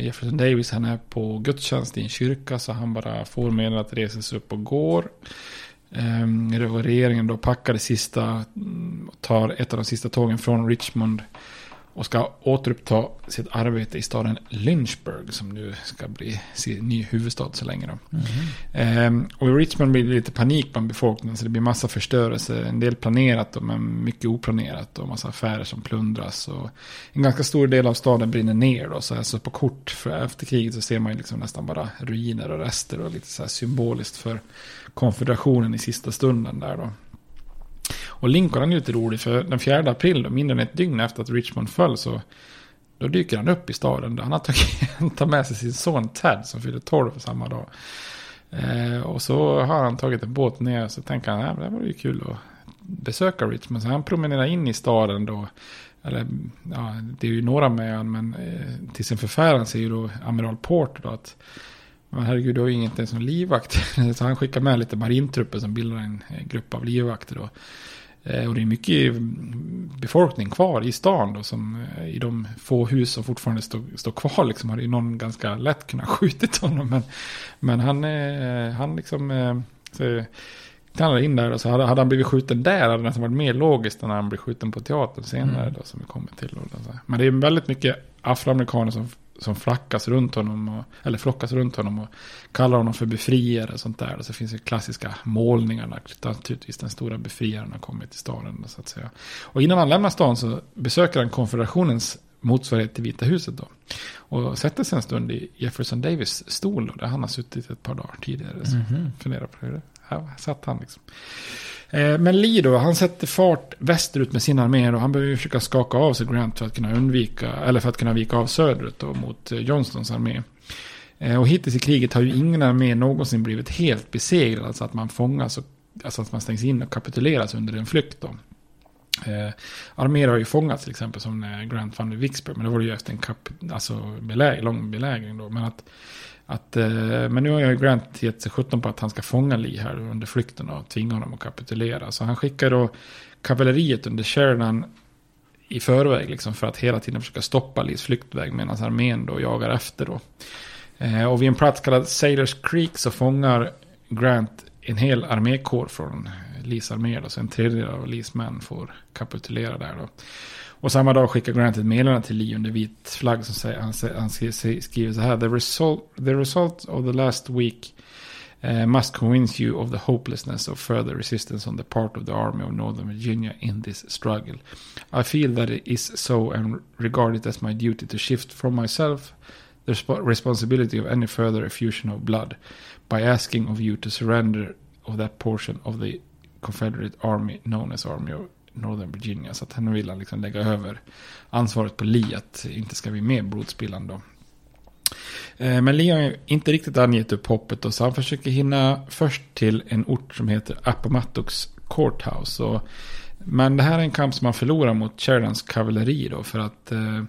Jefferson Davis han är på gudstjänst i en kyrka så han bara får meddelandet att resa sig upp och går. Ehm, regeringen då packar det sista, mm, och tar ett av de sista tågen från Richmond och ska återuppta sitt arbete i staden Lynchburg som nu ska bli sin ny huvudstad så länge. Då. Ehm, och i Richmond blir det lite panik bland befolkningen så det blir massa förstörelse. En del planerat och men mycket oplanerat och massa affärer som plundras. Och en ganska stor del av staden brinner ner. Då, så alltså på kort för efter kriget så ser man liksom nästan bara ruiner och rester och lite så symboliskt för konfederationen i sista stunden där då. Och Lincoln han är lite rolig för den 4 april, mindre än ett dygn efter att Richmond föll så då dyker han upp i staden. Han har tagit, tar med sig sin son Ted som fyller 12 samma dag. Eh, och så har han tagit en båt ner och så tänker han, att det vore ju kul att besöka Richmond. Så han promenerar in i staden då. Eller, ja, det är ju några med han, men eh, till sin förfäran ser ju då Amiral Porter då att men herregud, du har ju inget som livvakt. Så han skickar med lite marintrupper som bildar en eh, grupp av livvakter. Då. Eh, och det är mycket befolkning kvar i stan då, som eh, i de få hus som fortfarande står, står kvar liksom har ju någon ganska lätt kunnat skjutit honom. Men, men han, eh, han liksom så, knallade in där och så hade, hade han blivit skjuten där hade det nästan varit mer logiskt än när han blir skjuten på teatern senare mm. då, som vi kommer till. Då, men det är väldigt mycket afroamerikaner som som flackas runt honom, och, eller flockas runt honom och kallar honom för befriare och sånt där. Och så finns det klassiska målningarna, naturligtvis den stora befriaren har kommit till staden. Så att säga. Och innan han lämnar stan så besöker han konfederationens motsvarighet till Vita huset då. Och sätter sig en stund i Jefferson Davis stol då, där han har suttit ett par dagar tidigare. Så mm -hmm. funderar på det. Här satt han liksom. Eh, men Lee då, han sätter fart västerut med sin armé och han behöver försöka skaka av sig Grant för att kunna undvika, eller för att kunna vika av söderut då mot eh, Johnstons armé. Eh, och hittills i kriget har ju ingen armé någonsin blivit helt besegrad, alltså att man fångas, och, alltså att man stängs in och kapituleras under en flykt då. Eh, arméer har ju fångats till exempel som när Grant fann Vicksburg, men det var ju efter en kap, alltså beläg, lång belägring då. Men att att, eh, men nu har jag Grant gett sig 17 på att han ska fånga Lee här under flykten och tvinga honom att kapitulera. Så han skickar då kavalleriet under Sheridan i förväg liksom för att hela tiden försöka stoppa Lees flyktväg medan armén då jagar efter då. Eh, och vid en plats kallad Sailors Creek så fångar Grant en hel armékår från Lees armé. Då, så en tredjedel av Lees män får kapitulera där då. Och samma dag skickar Grant ett meddelande till Lee under vit flagg som säger, han, han skriver så här. The result, the result of the last week uh, must convince you of the hopelessness of further resistance on the part of the army of Northern Virginia in this struggle. I feel that it is so and regard it as my duty to shift from myself the responsibility of any further effusion of blood by asking of you to surrender of that portion of the Confederate army known as Army of Northern Virginia. Så att henne vill han liksom lägga över ansvaret på Lee att inte ska bli med blodspillan då. Eh, men Lee har inte riktigt angett upp hoppet då så han försöker hinna först till en ort som heter Appomattox Courthouse. Och, men det här är en kamp som han förlorar mot Sheridans kavalleri då för att eh,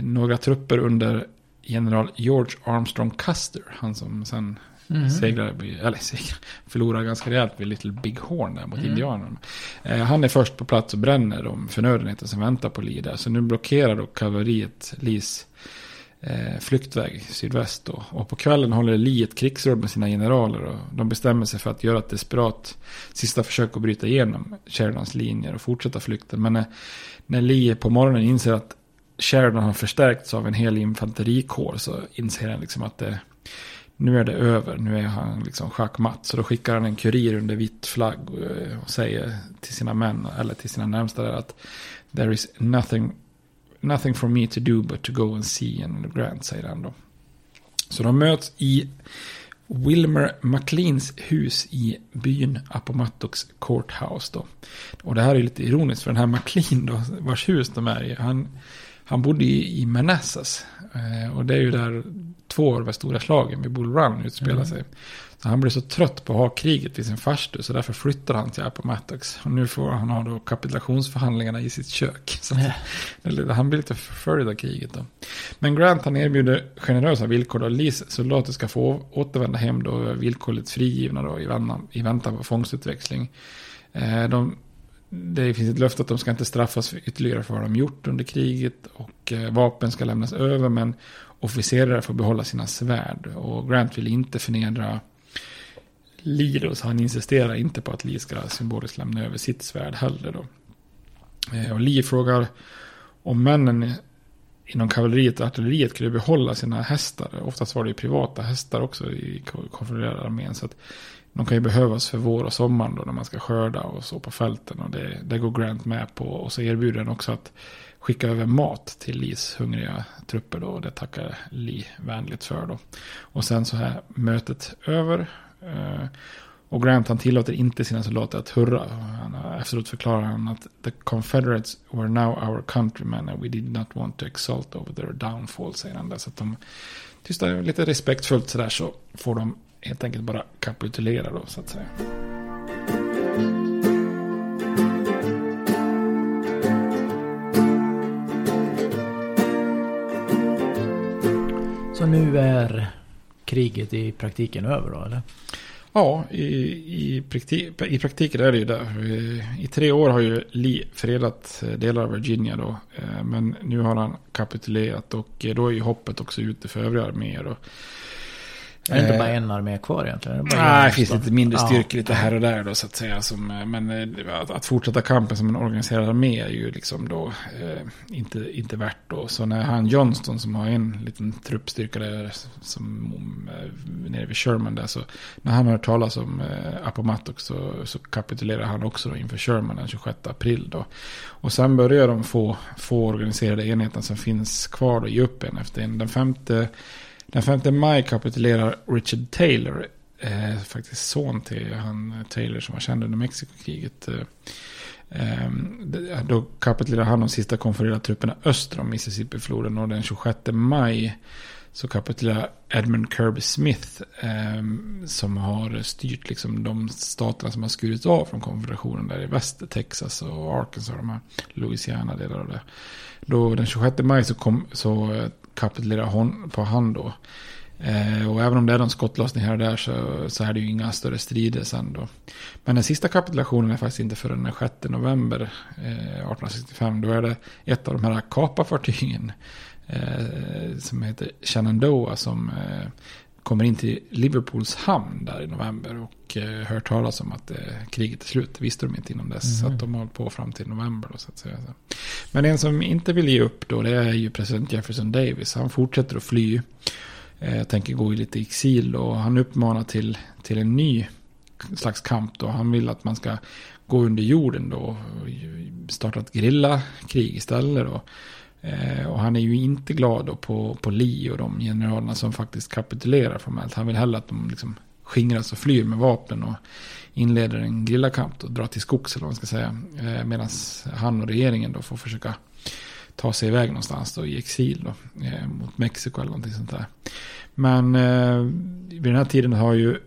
några trupper under general George Armstrong Custer, han som sen Mm. Seglar, eller seglar, förlorar ganska rejält vid Little Big Horn där mot mm. indianerna. Eh, han är först på plats och bränner de förnödenheter som väntar på Lee där. Så nu blockerar då kavalleriet Lees eh, flyktväg sydväst då. Och på kvällen håller Lee ett krigsråd med sina generaler. Och de bestämmer sig för att göra ett desperat sista försök att bryta igenom Sheridans linjer och fortsätta flykten. Men när, när Lee på morgonen inser att Sheridan har förstärkts av en hel infanterikår så inser han liksom att det nu är det över, nu är han liksom schackmatt. Så då skickar han en kurir under vitt flagg eh, och säger till sina män, eller till sina närmsta där att there is nothing, nothing for me to do but to go and see and grant, säger han då. Så de möts i Wilmer McLeans hus i byn Appomattox Courthouse då. Och det här är lite ironiskt för den här McLean då, vars hus de är i, han Han bodde i, i Manassas. Eh, och det är ju där två av de stora slagen vid Bull Run utspelar Mm. sig. Så han blev så trött på att ha kriget vid sin farstu så därför flyttar han till Appomattox. Och nu får han ha då kapitulationsförhandlingarna i sitt kök. Så eller, han blir lite förföljd av kriget då. Men Grant han erbjuder generösa villkor då. Lees soldater ska få återvända hem då villkorligt frigivna då i väntan, i väntan på fångstutväxling. Eh, de, det finns ett löfte att de ska inte straffas ytterligare för vad de gjort under kriget. Och eh, vapen ska lämnas över men officerare får behålla sina svärd. Och Grant vill inte förnedra Lee då, så han insisterar inte på att Lee ska symboliskt lämna över sitt svärd heller då. Eh, och Lee frågar om männen inom kavalleriet och artilleriet kunde behålla sina hästar. Oftast var det ju privata hästar också i konfedererade armén. Så att de kan ju behövas för vår och sommar då när man ska skörda och så på fälten. Och det, det går Grant med på. Och så erbjuder han också att skicka över mat till Lees hungriga trupper då. Och det tackar Lee vänligt för då. Och sen så här mötet över. Eh, och Grant han tillåter inte sina soldater att hurra. Han, efteråt förklarar han att the Confederates were now our countrymen and we did not want to exalt over their downfall, säger han där. Så att de tystar lite respektfullt sådär så får de helt enkelt bara kapitulera då, så att säga. Så nu är kriget i praktiken över då, eller? Ja, i, i, praktik, i praktiken är det ju det. I tre år har ju Lee fredat delar av Virginia då. Eh, Men nu har han kapitulerat och då är ju hoppet också ute för övriga arméer. Då. Är det inte Eh, bara en armé kvar egentligen? Det Nej, det finns då? lite mindre styrkor lite här och där då så att säga. Som, eh, men eh, att, att fortsätta kampen som en organiserad armé är ju liksom då eh, inte, inte värt då. Så när han Johnston som har en liten truppstyrka där som eh, nere vid Sherman där så när han hör talas om eh, Appomattox så, så kapitulerar han också då inför Sherman den 26 april då. Och sen börjar de få, få organiserade enheter som finns kvar och ge upp en efter en. Den femte den 5 maj kapitulerar Richard Taylor, eh, faktiskt son till han eh, Taylor som var känd under Mexikokriget. Eh, ehm, då kapitulerar han de sista konfererade trupperna öster om Mississippifloden och den 26 maj så kapitulerar Edmund Kirby Smith eh, som har styrt liksom de staterna som har skurits av från konfederationen där i väst. Texas och Arkansas, de här Louisiana delar av det. Då den 26 maj så, kom, så eh, kapitulera kapitulerar hon på han då. Eh, och även om det är någon skottlossning här och där så, så är det ju inga större strider sen då. Men den sista kapitulationen är faktiskt inte förrän den 6 november eh, 1865. Då är det ett av de här kapafartygen eh, som heter Shenandoah som eh, kommer in till Liverpools hamn där i november och eh, hör talas om att eh, kriget är slut. Det visste de inte innan dess. Så att de har hållit på fram till november. Då, så att säga. Men en som inte vill ge upp då det är ju president Jefferson Davis. Han fortsätter att fly. Eh, tänker gå i lite exil och han uppmanar till, till en ny slags kamp då. Han vill att man ska gå under jorden då och starta ett grillakrig istället då. Eh, och han är ju inte glad då på, på Lee och de generalerna som faktiskt kapitulerar formellt. Han vill hellre att de liksom skingras och flyr med vapen och inleder en grillakamp och drar till skogs eller vad man ska säga. Eh, Medan han och regeringen då får försöka ta sig iväg någonstans då i exil då, eh, mot Mexiko eller någonting sånt där. Men eh, vid den här tiden har ju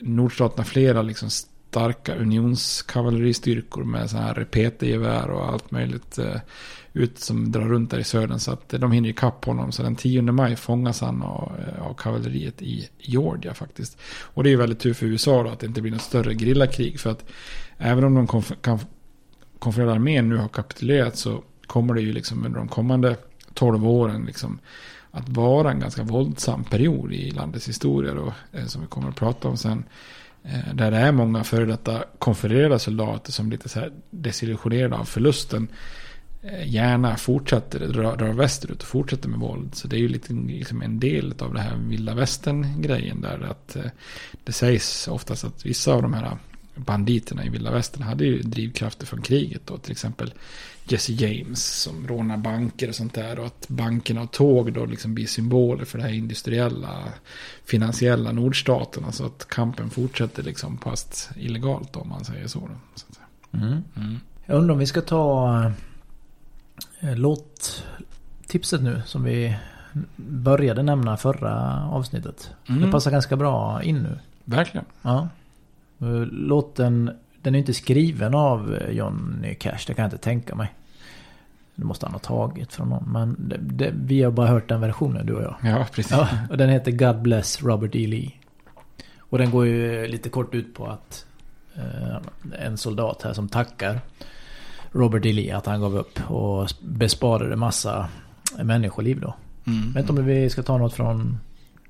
nordstaterna flera liksom starka unionskavalleristyrkor med så här repetergevär och allt möjligt eh, ut som drar runt där i södern. Så att eh, de hinner ikapp honom. Så den 10 maj fångas han av, eh, av kavalleriet i Georgia faktiskt. Och det är ju väldigt tur för USA då att det inte blir något större grillakrig. För att även om de konf- kan- konfedererade armén nu har kapitulerat så kommer det ju liksom under de kommande 12 åren liksom att vara en ganska våldsam period i landets historia då, eh, som vi kommer att prata om sen. Eh, där det är många före detta konfererade soldater som lite så här desillusionerade av förlusten eh, gärna fortsätter, dra, dra västerut och fortsätter med våld. Så det är ju lite liksom en del av det här vilda västern-grejen där. Att eh, det sägs oftast att vissa av de här banditerna i vilda västern hade ju drivkrafter från kriget då. Till exempel Jesse James som rånar banker och sånt där. Och att bankerna och tåg då liksom blir symboler för det här industriella, finansiella nordstaterna. Så att kampen fortsätter liksom fast illegalt om man säger så. Då, så. Mm. Mm. Jag undrar om vi ska ta eh, låttipset nu som vi började nämna förra avsnittet. Mm. Det passar ganska bra in nu. Verkligen. Ja. Eh, Låten, den är inte skriven av eh, Johnny Cash, det kan jag inte tänka mig. Det måste han ha tagit från någon. Men det, det, vi har bara hört den versionen, du och jag. Ja, precis. Ja, och den heter God Bless Robert E. Lee. Och den går ju lite kort ut på att eh, en soldat här som tackar Robert E. Lee att han gav upp och besparade massa människoliv då. Mm. Jag vet inte om vi ska ta något från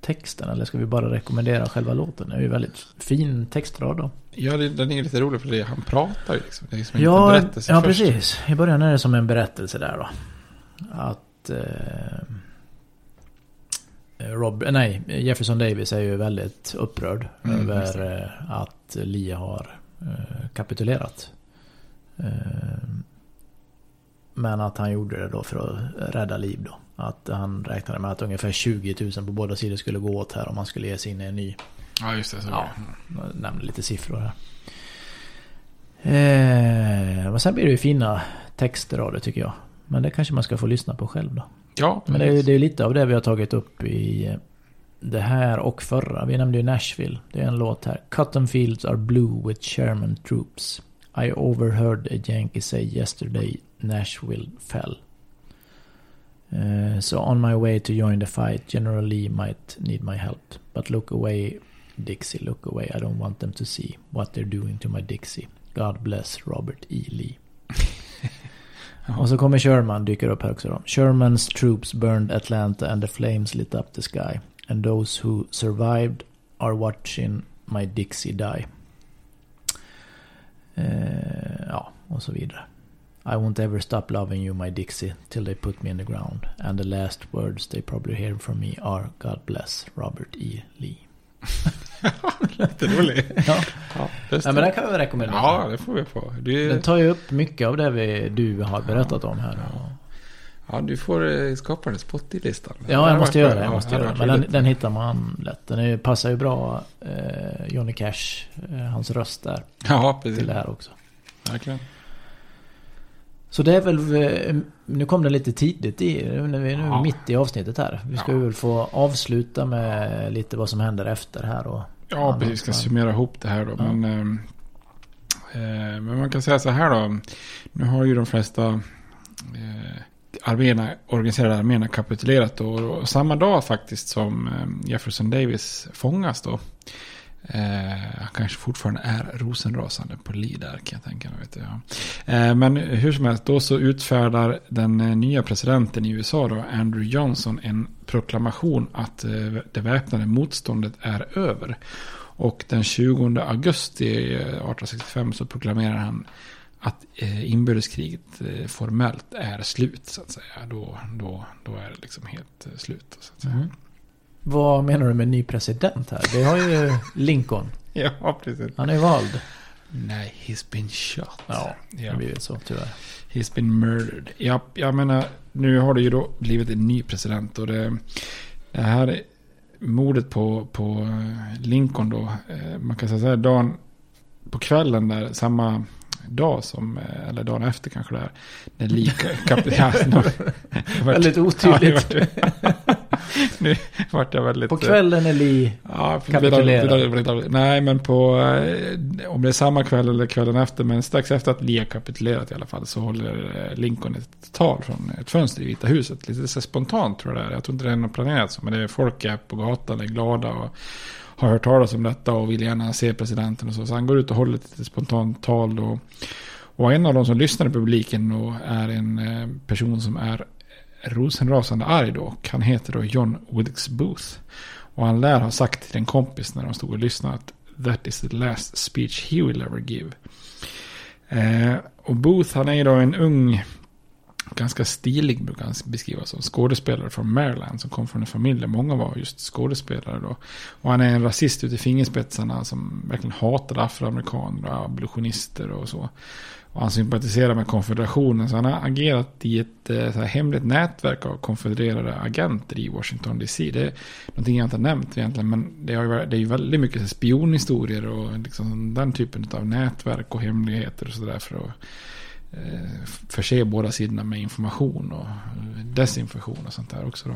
texten eller ska vi bara rekommendera själva låten? Det är ju väldigt fin textrad då. Ja, den är lite rolig för det. Han pratar ju liksom. Det är liksom en Ja, liten berättelse ja först. precis. I början är det som en berättelse där då. Att... Eh, Rob, nej, Jefferson Davis är ju väldigt upprörd Mm, över eh, att Lee har eh, kapitulerat. Eh, men att han gjorde det då för att rädda liv då. Att han räknade med att ungefär 20 000 på båda sidor skulle gå åt här om man skulle ge sig in i en ny Ja, just det. Så Ja. ja. jag nämnde lite siffror här. Eh, men sen blir det ju fina texter av det tycker jag. Men det kanske man ska få lyssna på själv då. ja Men det är ju det är lite av det vi har tagit upp i det här och förra. Vi nämnde ju Nashville. Det är en låt här. Cotton fields are blue with Sherman troops. I overheard a Yankee say yesterday Nashville fell. Eh, so on my way to join the fight General Lee might need my help. But look away Dixie, look away. I don't want them to see what they're doing to my Dixie. God bless Robert E. Lee. Och så kommer Sherman, dyker upp här också då. Shermans troops burned Atlanta and the flames lit up the sky. And those who survived are watching my Dixie die. Eh, ja, och så vidare. I won't ever stop loving you my Dixie till they put me in the ground. And the last words they probably hear from me are God bless Robert E. Lee. Lite rolig. Ja, Ja, det. men den kan vi rekommendera. ja, det får vi få. Du, Den tar ju upp mycket av det vi, du har berättat om här. Ja, du får eh, skapa en spot i listan. Ja, jag måste göra det. Jag måste Ja, göra Men den, den hittar man lätt. Den är, passar ju bra, eh, Johnny Cash, eh, hans röst där, Ja, precis. till det här också. Verkligen. Så det är väl, eh, nu kom det lite tidigt i, nu är vi nu Ja. mitt i avsnittet här. Vi ska Ja. väl få avsluta med lite vad som händer efter här och... Ja, precis. Vi ska summera ihop det här då. Ja. Men, ehm, eh, men man kan säga så här då. Nu har ju de flesta eh, arméerna, organiserade arméerna kapitulerat då. Och samma dag faktiskt som eh, Jefferson Davis fångas då. Eh, han kanske fortfarande är rosenrasande på Lee där kan jag tänka mig. Ja. eh, men hur som helst, då så utfärdar den eh, nya presidenten i USA då, Andrew Johnson, en proklamation att eh, det väpnade motståndet är över. Och den 20 augusti eh, 1865 så proklamerar han att eh, inbördeskriget eh, formellt är slut så att säga. Då, då, då är det liksom helt eh, slut. Så att säga. Mm. Vad menar du med ny president här? Det har ju Lincoln. Ja, precis. Han är ju vald. Nej, he's been shot. Ja, det har blivit så tyvärr. He's been murdered. Ja, jag menar, nu har det ju då blivit en ny president och det, det här mordet på, på eh, Lincoln då, eh, man kan säga så här, dagen på kvällen där, samma dag som, eh, eller dagen efter kanske där, när lika, kap, ja, nu- Väldigt otydligt. Ja, det nu vart jag väldigt... På kvällen är Lee... Ja, Kapitulerar. Nej, men på... eh, Om det är samma kväll eller kvällen efter. Men strax efter att Lee har kapitulerat i alla fall. Så håller eh, Lincoln ett tal från ett fönster i Vita huset. Lite så spontant tror jag det är. Jag tror inte det är något planerat så. Men det är folk är på gatan, är glada och har hört talas om detta. Och vill gärna se presidenten och så. Så han går ut och håller ett spontant tal. Och, och en av de som lyssnar i publiken då är en eh, person som är rosenrasande arg då. Och han heter då John Wilkes Booth. Och han lär ha sagt till en kompis när de stod och lyssnade att that is the last speech he will ever give. Eh, och Booth han är ju då en ung, ganska stilig brukar han beskrivas som skådespelare från Maryland som kom från en familj där många var just skådespelare då. Och han är en rasist ut i fingerspetsarna som verkligen hatade afroamerikaner och abolitionister och så. Och han sympatiserar med konfederationen. Så han har agerat i ett eh, så här, hemligt nätverk av konfedererade agenter i Washington DC. Det är någonting jag inte har nämnt egentligen. Men det, har ju, det är ju väldigt mycket så här, spionhistorier och liksom den typen av nätverk och hemligheter och sådär. För att Eh, förse båda sidorna med information och eh, desinformation och sånt där också. Då.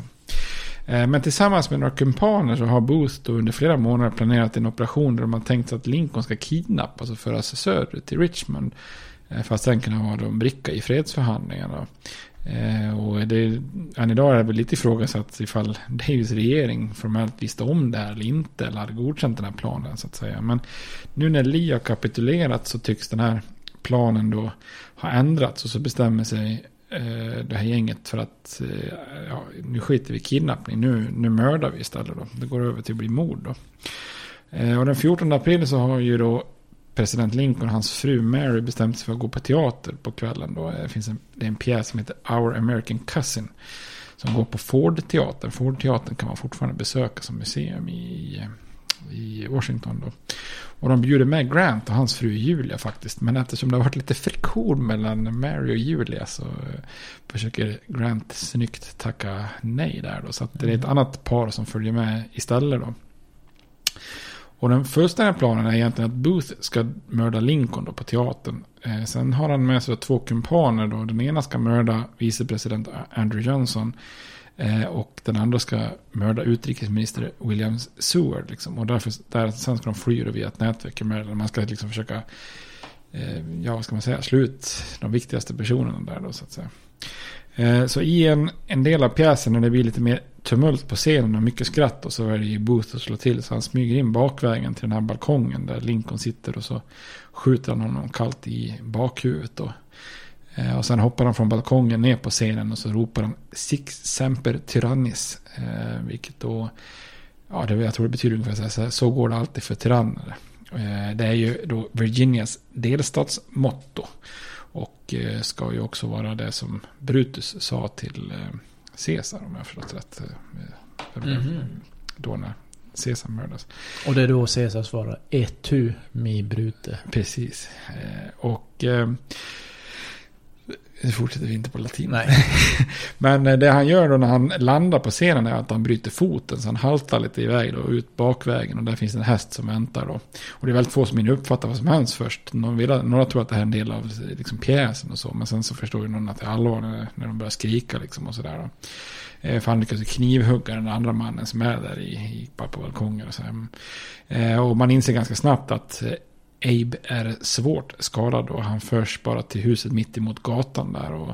Eh, men tillsammans med några kumpaner så har Booth då under flera månader planerat en operation där de har tänkt sig att Lincoln ska kidnappas och föras söderut till Richmond. För att sen kunna vara en bricka i fredsförhandlingarna. Och det, än idag är det väl lite ifrågasatt ifall Davis regering formellt visste om det här eller inte. Eller hade godkänt den här planen så att säga. Men nu när Lee har kapitulerat så tycks den här planen då har ändrats. Och så bestämmer sig eh, det här gänget för att eh, ja, nu skiter vi i kidnappning. Nu, nu mördar vi istället då. Det går över till att bli mord då. Eh, och den 14 april så har ju då president Lincoln och hans fru Mary bestämt sig för att gå på teater på kvällen. Då. Det finns en, det är en pjäs som heter Our American Cousin. Som går på Ford-teatern. Ford-teatern kan man fortfarande besöka som museum i, eh, i Washington. Då. Och de bjuder med Grant och hans fru Julia faktiskt. Men eftersom det har varit lite friktion mellan Mary och Julia så försöker Grant snyggt tacka nej där. Då. Så att det är ett annat par som följer med istället då. Och den fullständiga planen är egentligen att Booth ska mörda Lincoln då på teatern. Eh, sen har han med sig två kumpaner då. Den ena ska mörda vicepresident Andrew Johnson. Eh, och den andra ska mörda utrikesminister William Seward. Liksom. Och därför, där, sen ska de fly via ett nätverk. Man ska liksom försöka, eh, ja vad ska man säga, slå ut de viktigaste personerna där då så att säga. Eh, så i en, en del av pjäsen när det blir lite mer tumult på scenen och mycket skratt och så är det ju Booth att slå till. Så han smyger in bakvägen till den här balkongen där Lincoln sitter och så skjuter han honom kallt i bakhuvudet. Då. Eh, och sen hoppar han från balkongen ner på scenen och så ropar han Six Semper Tyrannis. Eh, vilket då, ja det, jag tror det betyder ungefär så här, så går det alltid för tyranner. Det är ju då Virginias delstatsmotto. Och ska ju också vara det som Brutus sa till Caesar om jag har förstått rätt. Mm -hmm. Då när Caesar mördas. Och det är då Caesar svarar etu mi brute. Precis. Eh, och eh, nu fortsätter vi inte på latin. Nej. Men eh, det han gör då när han landar på scenen är att han bryter foten. Så han haltar lite iväg då, ut bakvägen. Och där finns en häst som väntar då. Och det är väldigt få som hinner uppfatta vad som hänt först. Några, några tror att det här är en del av liksom, pjäsen och så. Men sen så förstår ju någon att det är allvar när, när de börjar skrika liksom och sådär. Eh, för han lyckas knivhugga den andra mannen som är där i, i på balkongen. Och, så eh, och man inser ganska snabbt att Abe är svårt skadad och han förs bara till huset mitt emot gatan där. Och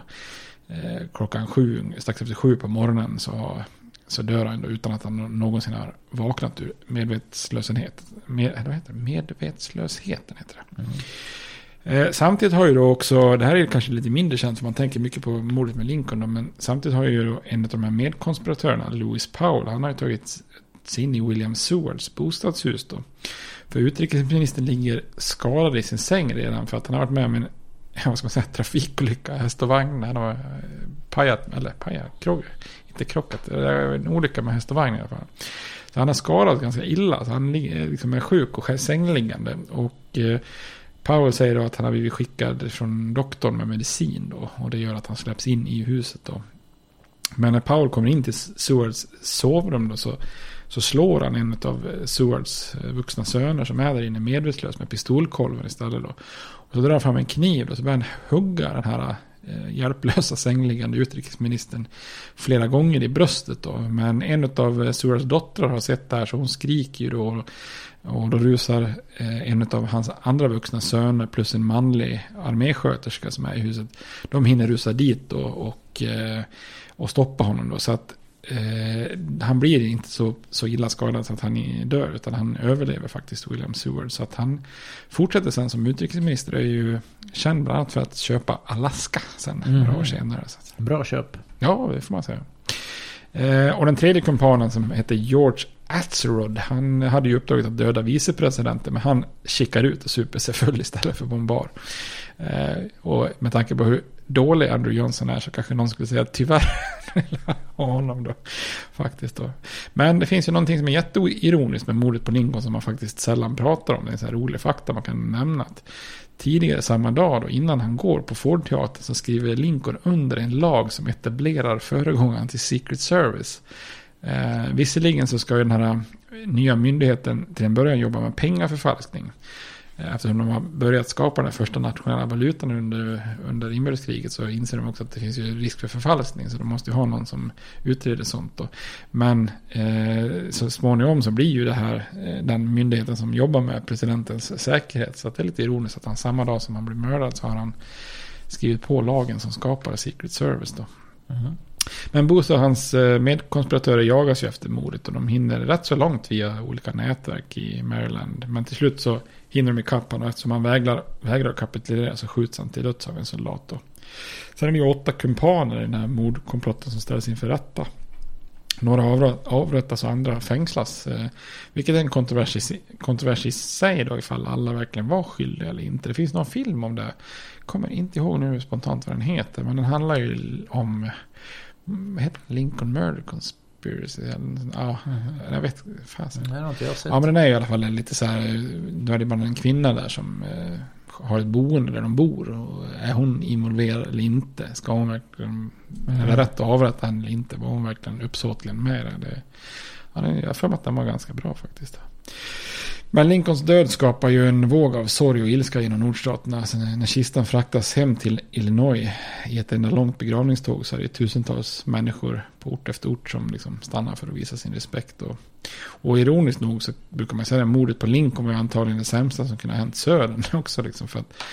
eh, klockan sju, strax efter sju på morgonen så, så dör han utan att han någonsin har vaknat ur medvetslöshet. Med, vad heter det? Medvetslösheten heter det. Mm. Eh, samtidigt har ju då också, det här är kanske lite mindre känt för man tänker mycket på mordet med Lincoln då, men samtidigt har ju då en av de här medkonspiratörerna, Louis Powell, han har ju tagit sig in i William Sewards bostadshus då. För utrikesministern ligger skadad i sin säng redan för att han har varit med om en vad ska man säga, trafikolycka, häst och vagn. Han har eh, pajat, eller pajat, krock, inte krockat, det är en olycka med häst och vagn i alla fall. Så han har skadats ganska illa, så han eh, liksom är sjuk och sängliggande. Och eh, Powell säger då att han har blivit skickad från doktorn med medicin då. Och det gör att han släpps in i huset då. Men när Powell kommer in till Sewards sovrum då så så slår han en av eh, Sewards eh, vuxna söner som är där inne medvetslös med pistolkolven istället. Då. Och så drar han fram en kniv och så börjar han hugga den här eh, hjälplösa sängliggande utrikesministern flera gånger i bröstet. Då. Men en av Sewards dottrar har sett det här så hon skriker ju då. Och då rusar en av hans andra vuxna söner plus en manlig armésköterska som är i huset. De hinner rusa dit då och, och stoppa honom då. Så att eh, han blir inte så, så illa skadad så att han dör. Utan han överlever faktiskt William Seward. Så att han fortsätter sen som utrikesminister. Är ju känd bland annat för att köpa Alaska sen mm. några år senare. Så. Bra köp. Ja, det får man säga. Eh, och den tredje kumpanen som heter George Atzerodd. Han hade ju uppdraget att döda vicepresidenten. Men han kickar ut och super sig full istället för bombar. Eh, och med tanke på hur dålig Andrew Johnson är så kanske någon skulle säga tyvärr honom då. Faktiskt då. Men det finns ju någonting som är jätteironiskt med mordet på Lincoln som man faktiskt sällan pratar om. Det är en sån här rolig fakta man kan nämna. Att tidigare samma dag då, innan han går på Fordteatern så skriver Lincoln under en lag som etablerar föregångaren till Secret Service. Eh, visserligen så ska ju den här nya myndigheten till en början jobba med pengaförfalskning. Eftersom de har börjat skapa den första nationella valutan under, under inbördeskriget så inser de också att det finns ju risk för förfalskning. Så de måste ju ha någon som utreder sånt. Då. Men eh, så småningom så blir ju det här eh, den myndigheten som jobbar med presidentens säkerhet. Så att det är lite ironiskt att han samma dag som han blir mördad så har han skrivit på lagen som skapar Secret Service. Då. Mhm. Men Booth och hans eh, medkonspiratörer jagas ju efter mordet och de hinner rätt så långt via olika nätverk i Maryland. Men till slut så hinner de ikapp honom och eftersom han vägrar, vägrar kapitulera så skjuts han till döds av en soldat. Då. Sen är det ju åtta kumpaner i den här mordkomplotten som ställs inför rätta. Några avrättas och andra fängslas. Eh, vilket är en kontrovers i, kontrovers i sig då ifall alla verkligen var skyldiga eller inte. Det finns någon film om det. Kommer inte ihåg nu spontant vad den heter. Men den handlar ju om vad heter den? Lincoln Murder Conspiracy. Ja, jag vet fasen. Det har inte jag sett. Ja men den är i alla fall lite så här. Då är det bara en kvinna där som eh, har ett boende där de bor. Och är hon involverad eller inte? Ska hon verkligen. Är det rätt att avrätta henne eller inte? Var hon verkligen uppsåtligen med det? det ja, jag har för mig att den var ganska bra faktiskt. Men Lincolns död skapar ju en våg av sorg och ilska genom nordstaterna. Alltså när kistan fraktas hem till Illinois i ett enda långt begravningståg så är det tusentals människor på ort efter ort som liksom stannar för att visa sin respekt. Och, och ironiskt nog så brukar man säga att mordet på Lincoln var antagligen det sämsta som kunde ha hänt södern också. Liksom för att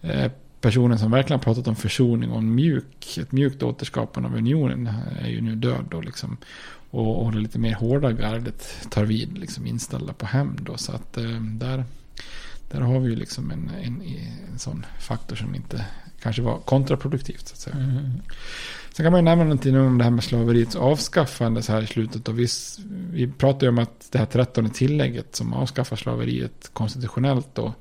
eh, personen som verkligen pratat om försoning och en mjuk, ett mjukt återskapande av unionen är ju nu död. Då liksom. Och, och det lite mer hårda gardet tar vid liksom inställda på hämnd. då. Så att eh, där, där har vi ju liksom en, en, en sån faktor som inte kanske var kontraproduktivt. Så att säga. Mhm. Sen kan man ju nämna någonting om det här med slaveriets avskaffande så här i slutet. Och vi, vi pratar ju om att det här trettonde tillägget som avskaffar slaveriet konstitutionellt då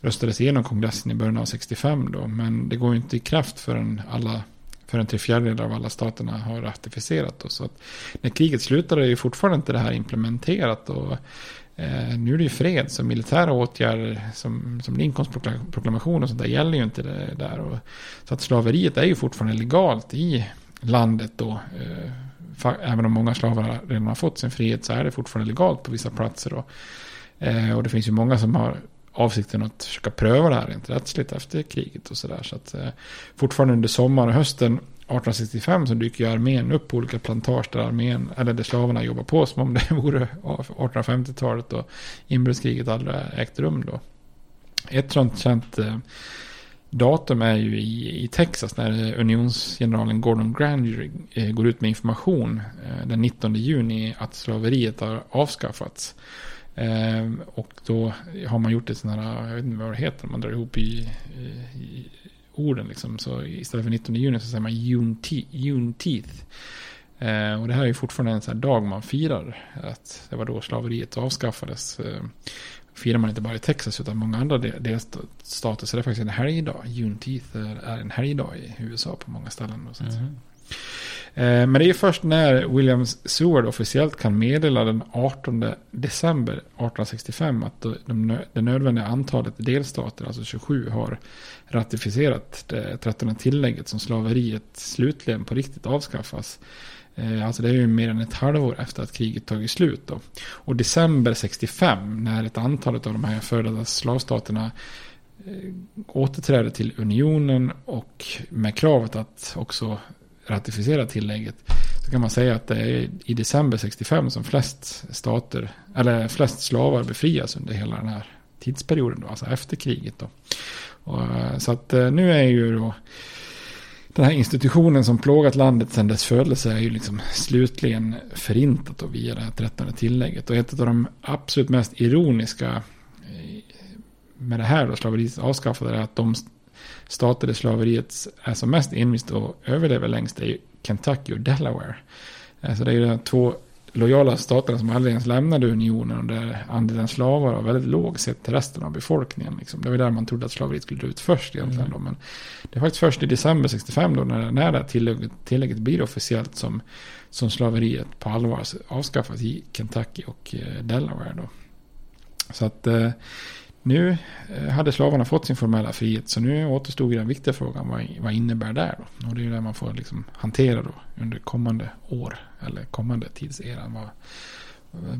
röstades igenom kongressen i början av 65 då. Men det går ju inte i kraft förrän alla för en tre fjärdedelar av alla staterna har ratificerat. Då. Så att när kriget slutade är ju fortfarande inte det här implementerat. Och, eh, nu är det ju fred, så militära åtgärder som, som Lincolns proklamation och sånt där gäller ju inte det där. Och, så att slaveriet är ju fortfarande legalt i landet då. Eh, även om många slavar redan har fått sin frihet så är det fortfarande legalt på vissa platser. Då. Eh, och det finns ju många som har avsikten att försöka pröva det här rent rättsligt efter kriget och sådär. Så att eh, fortfarande under sommaren och hösten 1865 så dyker ju armén upp på olika plantager där armén, eller där slavarna jobbar på som om det vore 1850-talet och inbördeskriget aldrig ägt rum då. Ett sånt känt eh, datum är ju i, i Texas när unionsgeneralen Gordon Granger eh, går ut med information eh, den 19 juni att slaveriet har avskaffats. Eh, och då har man gjort ett sånt här, jag vet inte vad det heter, man drar ihop i, i, i orden liksom. Så istället för 19 juni så säger man Junete- Juneteenth. Eh, och det här är ju fortfarande en sån här dag man firar. Att det var då slaveriet avskaffades. Eh, firar man inte bara i Texas utan många andra delstater. Så det är faktiskt en helgdag. Juneteenth är, en helgdag i USA på många ställen. Och sånt. Mhm. Eh, men det är först när William Seward officiellt kan meddela den 18 december 1865 att det nödvändiga antalet delstater, alltså 27, har ratificerat det 13 tillägget som slaveriet slutligen på riktigt avskaffas. Eh, alltså det är ju mer än ett halvår efter att kriget tagit slut. Då. Och december 65, när ett antal av de här före detta slavstaterna eh, återträder till unionen och med kravet att också ratificera tillägget. Så kan man säga att det är i december 65 som flest stater, eller flest slavar befrias under hela den här tidsperioden, då, alltså efter kriget. Då. Och, eh, så att eh, nu är ju då den här institutionen som plågat landet sedan dess födelse är ju liksom slutligen förintat då via det här trettonde tillägget. Och ett av de absolut mest ironiska eh, med det här då, slaveriets avskaffande, är att de stater där slaveriet är som mest envist och överlever längst är ju Kentucky och Delaware. Alltså det är ju de två lojala staterna som aldrig ens lämnade unionen och där andelen slavar var väldigt låg sett till resten av befolkningen. Liksom. Det var där man trodde att slaveriet skulle dra ut först egentligen. Mm. Då. Men det är faktiskt först i december 65 då när, när det här tillägget, tillägget blir officiellt som, som slaveriet på allvar avskaffas i Kentucky och eh, Delaware. Då. Så att eh, nu eh, hade slavarna fått sin formella frihet. Så nu återstod ju den viktiga frågan. Vad, vad innebär det då? Och det är ju det man får liksom hantera då under kommande år. Eller kommande tidseran. Vad,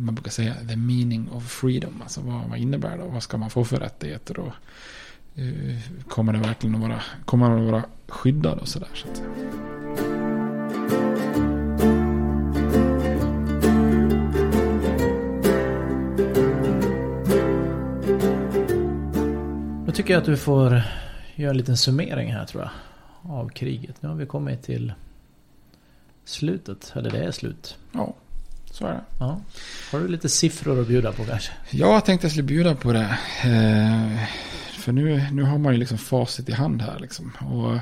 man brukar säga the meaning of freedom. Alltså vad, vad innebär det? Vad ska man få för rättigheter? Och, uh, kommer det verkligen att vara, kommer man att vara skyddad och sådär. Så att säga. Då tycker jag att du får göra en liten summering här tror jag. Av kriget. Nu har vi kommit till slutet. Eller det är slut. Ja, så är det. Ja. Har du lite siffror att bjuda på kanske? Ja, jag tänkte jag skulle bjuda på det. Eh, för nu, nu har man ju liksom facit i hand här. Liksom. Och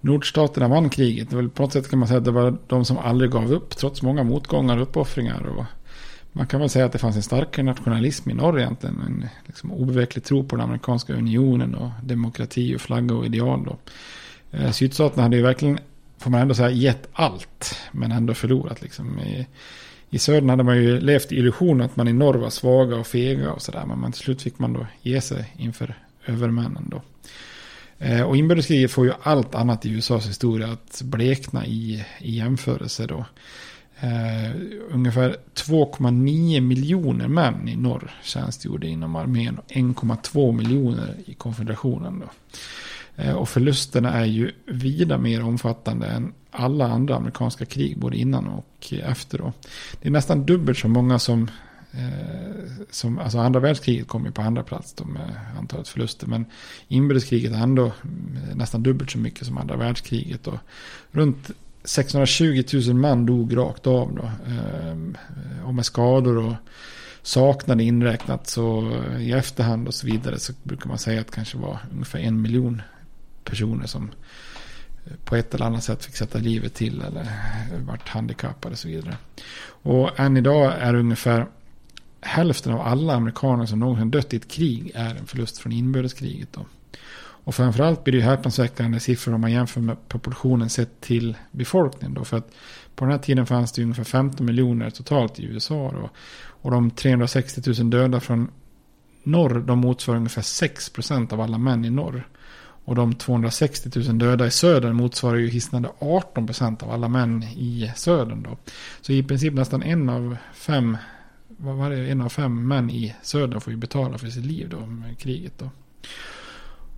nordstaterna vann kriget. Det var, på något sätt kan man säga att det var de som aldrig gav upp. Trots många motgångar och uppoffringar. Och man kan väl säga att det fanns en starkare nationalism i norr egentligen. En liksom obeveklig tro på den amerikanska unionen och demokrati och flagga och ideal. Då. Eh, sydstaterna hade ju verkligen, får man ändå säga, gett allt. Men ändå förlorat liksom. I, i södern hade man ju levt i illusionen att man i norr var svaga och fega och sådär. Men till slut fick man då ge sig inför övermännen då. Eh, och inbördeskriget får ju allt annat i USAs historia att blekna i, i jämförelse då. Eh, ungefär 2,9 miljoner män i norr tjänstgjorde inom armén och 1,2 miljoner i konfederationen. Då. Eh, och förlusterna är ju vida mer omfattande än alla andra amerikanska krig, både innan och efter. Då. Det är nästan dubbelt så många som, eh, som alltså andra världskriget kom ju på andra plats då med antalet förluster. Men inbördeskriget är ändå mm, nästan dubbelt så mycket som andra världskriget. Då. runt 620 000 man dog rakt av då. Ehm, eh, och med skador och saknade inräknat så eh, i efterhand och så vidare så brukar man säga att det kanske var ungefär en miljon personer som eh, på ett eller annat sätt fick sätta livet till eller vart handikappade och så vidare. Och än idag är ungefär hälften av alla amerikaner som någonsin dött i ett krig är en förlust från inbördeskriget. Då. Och framförallt blir det häpnadsväckande siffror om man jämför med proportionen sett till befolkningen. Då. För att på den här tiden fanns det ungefär 15 miljoner totalt i USA. Då. Och de 360 000 döda från norr, de motsvarar ungefär 6 procent av alla män i norr. Och de 260 000 döda i södern motsvarar ju hisnande 18 procent av alla män i södern. Då. Så i princip nästan en av fem, vad var det, en av fem män i södern får ju betala för sitt liv då med kriget. Då.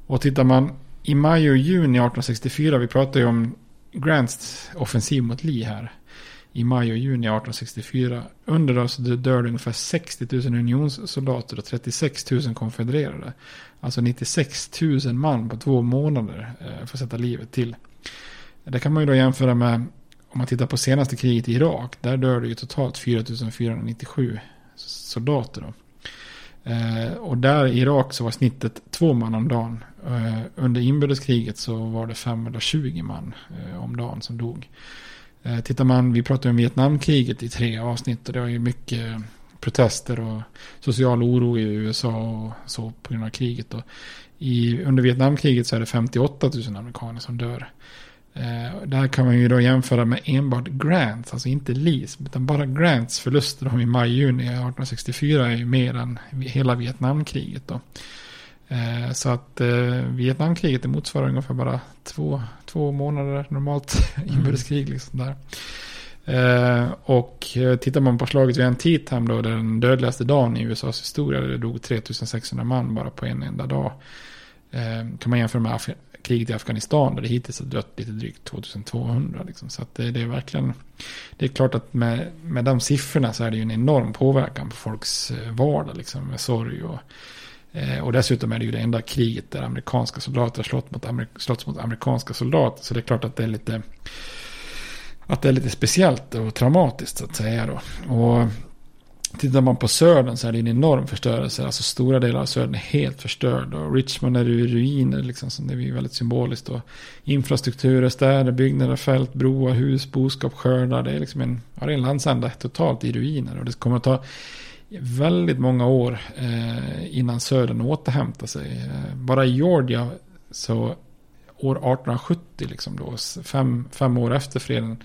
Och tittar man i maj och juni 1864, vi pratar ju om Grants offensiv mot Lee här. I maj och juni 1864. Under då så dör det ungefär 60 000 unionssoldater och 36 000 konfedererade. Alltså 96 000 man på två månader eh, för att sätta livet till. Det kan man ju då jämföra med om man tittar på senaste kriget i Irak. Där dör det ju totalt 4 497 soldater. Då. Eh, och där i Irak så var snittet två man om dagen. Eh, under inbördeskriget så var det 520 man eh, om dagen som dog. Eh, tittar man, vi pratade om Vietnamkriget i tre avsnitt och det var ju mycket protester och social oro i USA och så på grund av kriget. Och i, under Vietnamkriget så är det 58 000 amerikaner som dör. Eh, här kan man ju då jämföra med enbart Grants, alltså inte Lees, utan bara Grants förluster i maj-juni 1864 är ju mer än hela Vietnamkriget. Då. Eh, så att eh, Vietnamkriget motsvarar ungefär bara två, två månader normalt inbördeskrig. Liksom där. Eh, och eh, tittar man på slaget vid Antietam då, den dödligaste dagen i USAs historia, där det dog 3600 man bara på en enda dag. Eh, kan man jämföra med Af kriget i Afghanistan där det hittills har dött lite drygt 2200. Liksom. Så att det, det, är verkligen, det är klart att med, med de siffrorna så är det ju en enorm påverkan på folks eh, vardag liksom, med sorg och Eh, och dessutom är det ju det enda kriget där amerikanska soldater slått mot, amerik slått mot amerikanska soldater. Så det är klart att det är lite, att det är lite speciellt och traumatiskt så att säga. Då. Och Tittar man på södern så är det en enorm förstörelse. Alltså stora delar av södern är helt förstörd. Och Richmond är i ruiner, liksom, som det är väldigt symboliskt. Och infrastrukturer, städer, byggnader, fält, broar, hus, boskap, skördar. Det är liksom en, ja, det är en landsända totalt i ruiner. Och det kommer att ta väldigt många år eh, innan södern återhämtade sig. Eh, bara i Georgia så år 1870, liksom då, fem, fem år efter freden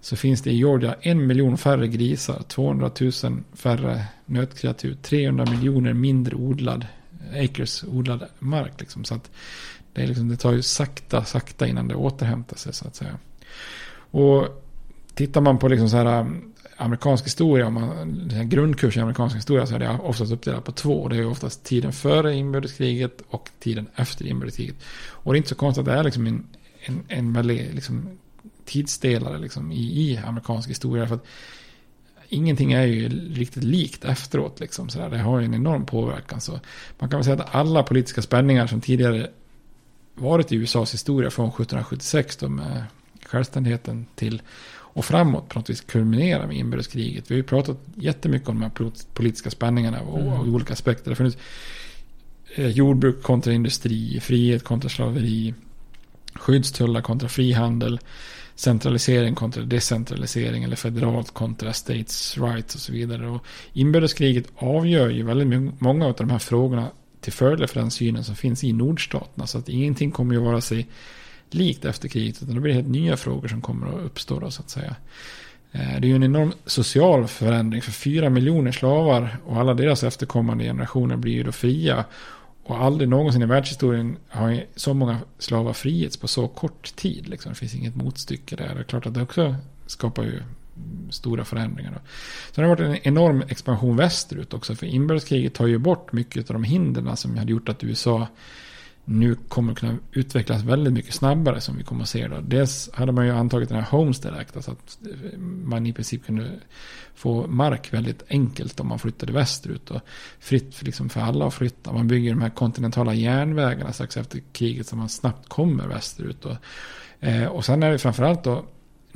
så finns det i Georgia en miljon färre grisar, 200 000 färre nötkreatur, 300 miljoner mindre odlad acres odlad mark. Liksom. Så att det, är liksom, det tar ju sakta, sakta innan det återhämtar sig så att säga. Och tittar man på liksom så här amerikansk historia, om man, en grundkurs i amerikansk historia, så är det oftast uppdelat på två. Det är oftast tiden före inbördeskriget och tiden efter inbördeskriget. Och det är inte så konstigt att det är liksom en, en, en väldigt liksom, tidsdelare liksom, i, i amerikansk historia. För att ingenting är ju riktigt likt efteråt. Liksom, så där. Det har ju en enorm påverkan. Så man kan väl säga att alla politiska spänningar som tidigare varit i USAs historia från 1776 då med självständigheten till och framåt på något vis kulminera med inbördeskriget. Vi har ju pratat jättemycket om de här politiska spänningarna och, mm. och olika aspekter. Det har funnits eh, jordbruk kontra industri, frihet kontra slaveri, skyddstullar kontra frihandel, centralisering kontra decentralisering eller federalt kontra states rights och så vidare. Och inbördeskriget avgör ju väldigt många av de här frågorna till fördel för den synen som finns i nordstaterna. Så att ingenting kommer ju vara sig likt efter kriget. Utan det blir helt nya frågor som kommer att uppstå då så att säga. Eh, det är ju en enorm social förändring. För fyra miljoner slavar och alla deras efterkommande generationer blir ju då fria. Och aldrig någonsin i världshistorien har så många slavar frihets på så kort tid. Liksom. Det finns inget motstycke där. Det är klart att det också skapar ju stora förändringar. Då. Sen har det varit en enorm expansion västerut också. För inbördeskriget tar ju bort mycket av de hindren som hade gjort att USA nu kommer att kunna utvecklas väldigt mycket snabbare som vi kommer att se. Då. Dels hade man ju antagit den här Homestead Act, alltså att eh, man i princip kunde få mark väldigt enkelt om man flyttade västerut. Och fritt liksom för alla att flytta. Man bygger de här kontinentala järnvägarna strax efter kriget så man snabbt kommer västerut. Och, eh, och sen är det framförallt då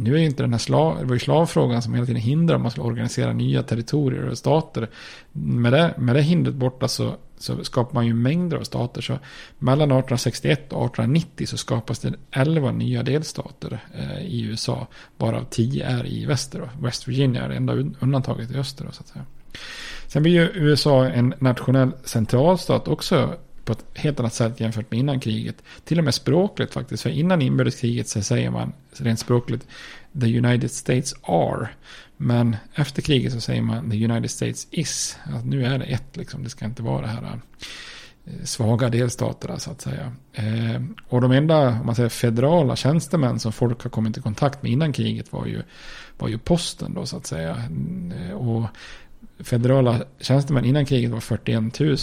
nu är ju inte den här slav, det var ju slavfrågan som hela tiden hindrar om man ska organisera nya territorier och stater. Med det, med det hindret borta så, så skapar man ju mängder av stater. Så mellan 1861 och 1890 så skapas det 11 nya delstater eh, i USA. Varav 10 är i väster. Då. West Virginia är det enda undantaget i öster. Då, så att säga. Sen blir ju USA en nationell centralstat också på ett helt annat sätt jämfört med innan kriget. Till och med språkligt faktiskt. För innan inbördeskriget så säger man rent språkligt The United States are. Men efter kriget så säger man The United States is. Att nu är det ett liksom. Det ska inte vara det här eh, svaga delstaterna så att säga. Eh, och de enda, om man säger federala tjänstemän som folk har kommit i kontakt med innan kriget var ju, var ju posten då så att säga. Eh, och federala tjänstemän innan kriget var 41 000.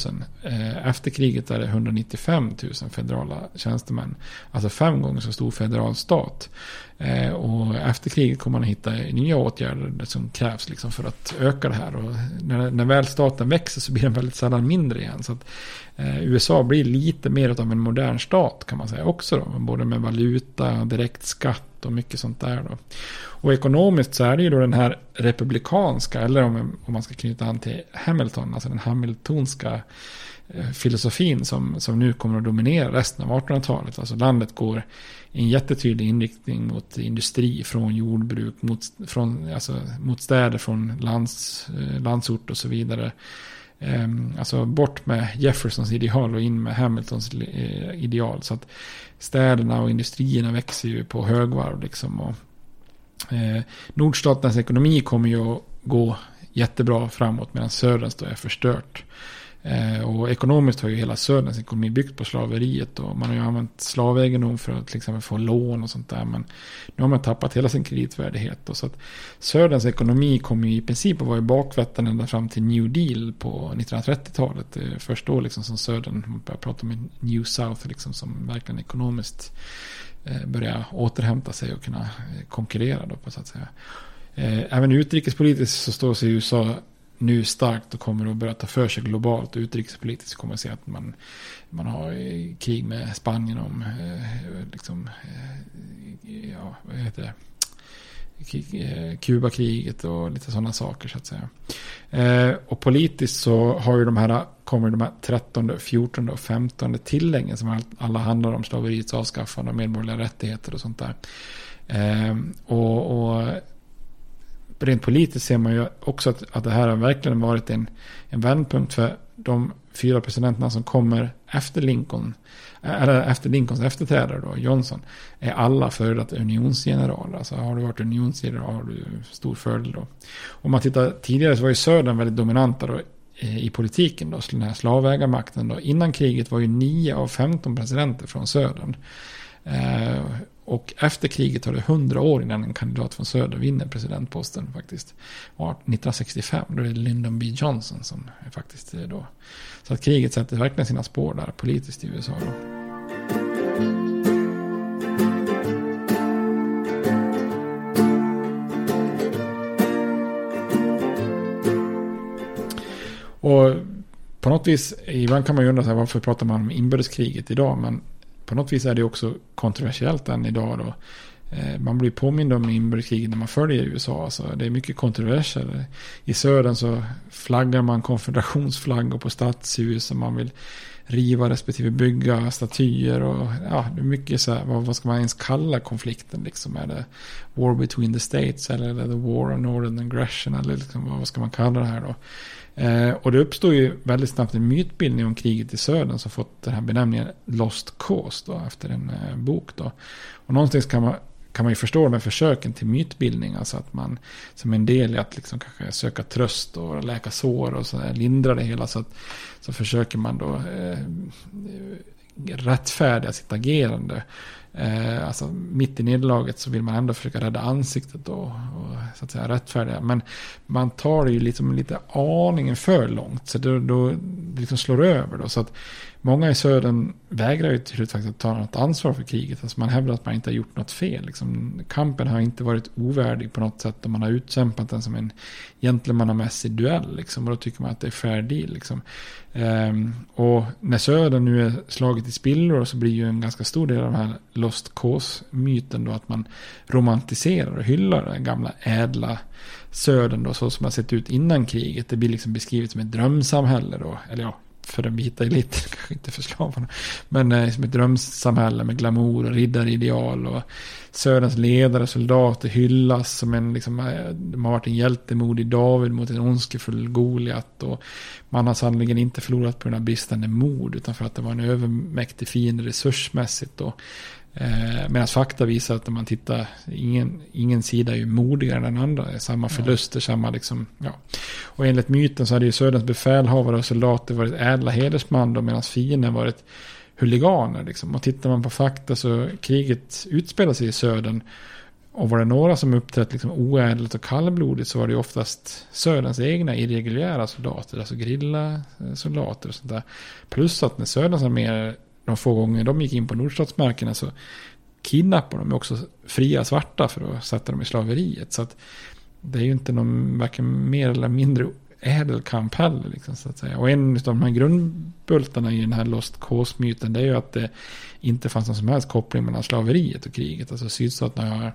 Eh, efter kriget är det 195 000 federala tjänstemän. Alltså fem gånger så stor federal stat. Eh, och efter kriget kommer man att hitta nya åtgärder som krävs liksom för att öka det här. Och när, när väl staten växer så blir den väldigt sällan mindre igen. Så att, eh, USA blir lite mer av en modern stat kan man säga också. Då, både med valuta, direkt skatt och mycket sånt där. Då. Och ekonomiskt så är det ju då den här republikanska, eller om, om man ska knyta an till Hamilton, alltså den hamiltonska Eh, filosofin som, som nu kommer att dominera resten av 1800-talet. Alltså landet går i en jättetydlig inriktning mot industri från jordbruk, mot, från, alltså, mot städer från lands, eh, landsort och så vidare. Ehm, alltså bort med Jeffersons ideal och in med Hamiltons eh, ideal. Så att städerna och industrierna växer ju på högvarv liksom. Och Eh, nordstaternas ekonomi kommer ju att gå jättebra framåt medan söderns då är förstört. Eh, Eh, och ekonomiskt har ju hela söderns ekonomi byggt på slaveriet. Och man har ju använt slavegendom för att till exempel få lån och sånt där. Men nu har man tappat hela sin kreditvärdighet. Och så att söderns ekonomi kommer ju i princip att vara i bakvatten ända fram till New Deal på 1930-talet. Först då liksom som södern börjar prata om New South liksom som verkligen ekonomiskt eh, börjar börja återhämta sig och kunna eh, konkurrera. Då på, så att säga. Även utrikespolitiskt så står sig USA nu starkt och kommer att börja ta för sig globalt. Utrikespolitiskt kommer att se att man, man har eh, krig med Spanien om eh, liksom, eh, ja, vad heter det? Kubakriget och lite sådana saker så att säga. Eh, och politiskt så har ju de här, kommer de här 13, 14 och 15 tilläggen som alla handlar om slaveriets avskaffande och medborgerliga rättigheter och sånt där. Eh, och, och rent politiskt ser man ju också att, att det här har verkligen varit en, en vändpunkt för de fyra presidenterna som kommer efter Lincoln eller efter Lincolns efterträdare då, Johnson, är alla före detta unionsgeneraler. Alltså har du varit unionsgeneral har du stor fördel då. Om man tittar tidigare så var ju södern väldigt dominanta då eh, i politiken då, den här slavägarmakten då. Innan kriget var ju 9 av 15 presidenter från södern. Eh, och efter kriget tar det hundra år innan en kandidat från söder vinner presidentposten faktiskt. Och 1965, då är det Lyndon B. Johnson som är faktiskt är då. Så att kriget sätter verkligen sina spår där politiskt i USA. Då. Och på något vis, ibland kan man ju undra så här, varför pratar man om inbördeskriget idag? Men på något vis är det också kontroversiellt än idag då. Eh, man blir påmind om inbördeskriget när man följer USA. Alltså, det är mycket kontroverser. I södern så flaggar man konfederationsflaggor på stadshus. Och man vill riva respektive bygga statyer. Och, ja, det är mycket så här, vad, vad ska man ens kalla konflikten? Liksom? Är det War between the states eller är det the War of Northern Aggression? Eller liksom, vad ska man kalla det här då? Eh, och det uppstod ju väldigt snabbt en mytbildning om kriget i södern som fått den här benämningen Lost Cause då, efter en eh, bok. Då. Och någonstans kan man, kan man ju förstå de här försöken till mytbildning. Alltså att man som en del i att liksom kanske söka tröst och läka sår och så där, lindra det hela. Så, att, så försöker man då eh, rättfärdiga sitt agerande. Eh, alltså mitt i nederlaget så vill man ändå försöka rädda ansiktet och, och så att säga rättfärdiga. Men man tar det ju liksom lite aningen för långt. Så då, då det liksom slår över då. Så att många i södern vägrar ju till slut faktiskt att ta något ansvar för kriget. Alltså man hävdar att man inte har gjort något fel. Liksom, kampen har inte varit ovärdig på något sätt. Och man har utkämpat den som en gentlemannamässig duell. Liksom, och då tycker man att det är fair deal. Liksom. Ehm, och när södern nu är slaget i spillror så blir ju en ganska stor del av den här Lost Cause-myten då att man romantiserar och hyllar den gamla ädla södern då så som har sett ut innan kriget. Det blir liksom beskrivet som ett drömsamhälle då. Eller ja, för den vita eliten, kanske inte för slavarna. Men eh, som ett drömsamhälle med glamour och riddarideal. Och Söderns ledare och soldater hyllas som en, liksom, eh, de har varit en hjältemodig David mot en ondskefull Goliat. Och man har sannoliken inte förlorat på den här bristande mod, utan för att det var en övermäktig fiende resursmässigt. Och Eh, Medan fakta visar att när man tittar, ingen, ingen sida är ju modigare än den andra. Samma förluster, samma liksom, ja. Och enligt myten så hade ju Söderns befälhavare och soldater varit ädla hedersman då, medan fienden varit huliganer. Liksom. Och tittar man på fakta så kriget utspelar sig i Södern. Och var det några som uppträtt liksom oädligt och kallblodigt så var det ju oftast Söderns egna irreguljära soldater, alltså grilla soldater och sånt där. Plus att när Söderns arméer de få gånger de gick in på nordstatsmarkerna så kidnappade de också fria svarta för att sätta dem i slaveriet. Så att det är ju inte någon varken mer eller mindre ädel kamp heller. Liksom, så att säga. Och en av de här grundbultarna i den här Lost Cause-myten det är ju att det inte fanns någon som helst koppling mellan slaveriet och kriget. Alltså sydstaterna har,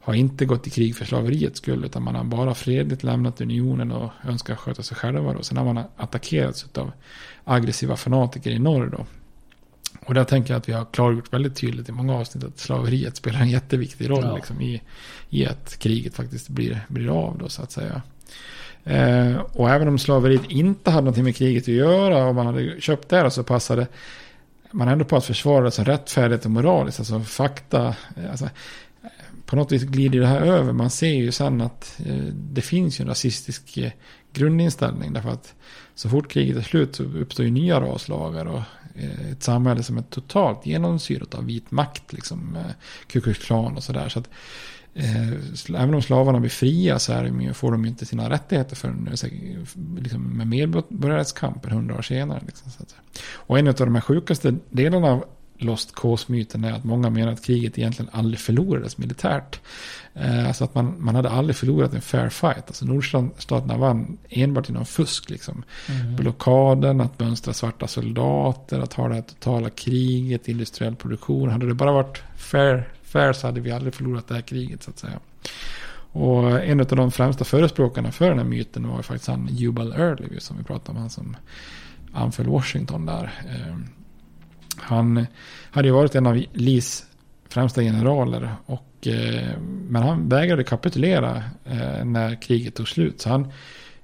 har inte gått i krig för slaveriets skull utan man har bara fredligt lämnat unionen och önskar sköta sig själva. Då. Sen har man attackerats av aggressiva fanatiker i norr då. Och där tänker jag att vi har klargjort väldigt tydligt i många avsnitt att slaveriet spelar en jätteviktig roll ja. liksom, i, i att kriget faktiskt blir, blir av då så att säga. Eh, och även om slaveriet inte hade någonting med kriget att göra och man hade köpt det så passade man ändå på att försvara det som rättfärdigt och moraliskt, alltså fakta. Alltså, på något vis glider det här över. Man ser ju sen att eh, det finns ju en rasistisk eh, grundinställning. Därför att så fort kriget är slut så uppstår ju nya raslagar och Eh, Eh, ett samhälle som är totalt genomsyrat av vit makt. Liksom, eh, Ku Klux Klan och sådär. Så att, eh, även om slavarna blir fria så är får de ju inte sina rättigheter förrän liksom, med medborgarrättskampen hundra år senare. Liksom, så att, och en av de här sjukaste delarna av Lost Cause-myten är att många menar att kriget egentligen aldrig förlorades militärt. Eh, alltså att man, man hade aldrig förlorat en fair fight. Alltså nordstaterna vann enbart genom fusk. Liksom. Mm. Blockaden, att mönstra svarta soldater, att ha det här totala kriget, industriell produktion. Hade det bara varit fair, fair så hade vi aldrig förlorat det här kriget så att säga. Och en av de främsta förespråkarna för den här myten var faktiskt han Jubal Early som vi pratade om. Han som anföll Washington där. Eh, han hade ju varit en av Lees främsta generaler. Och, eh, men han vägrade kapitulera eh, när kriget tog slut. Så han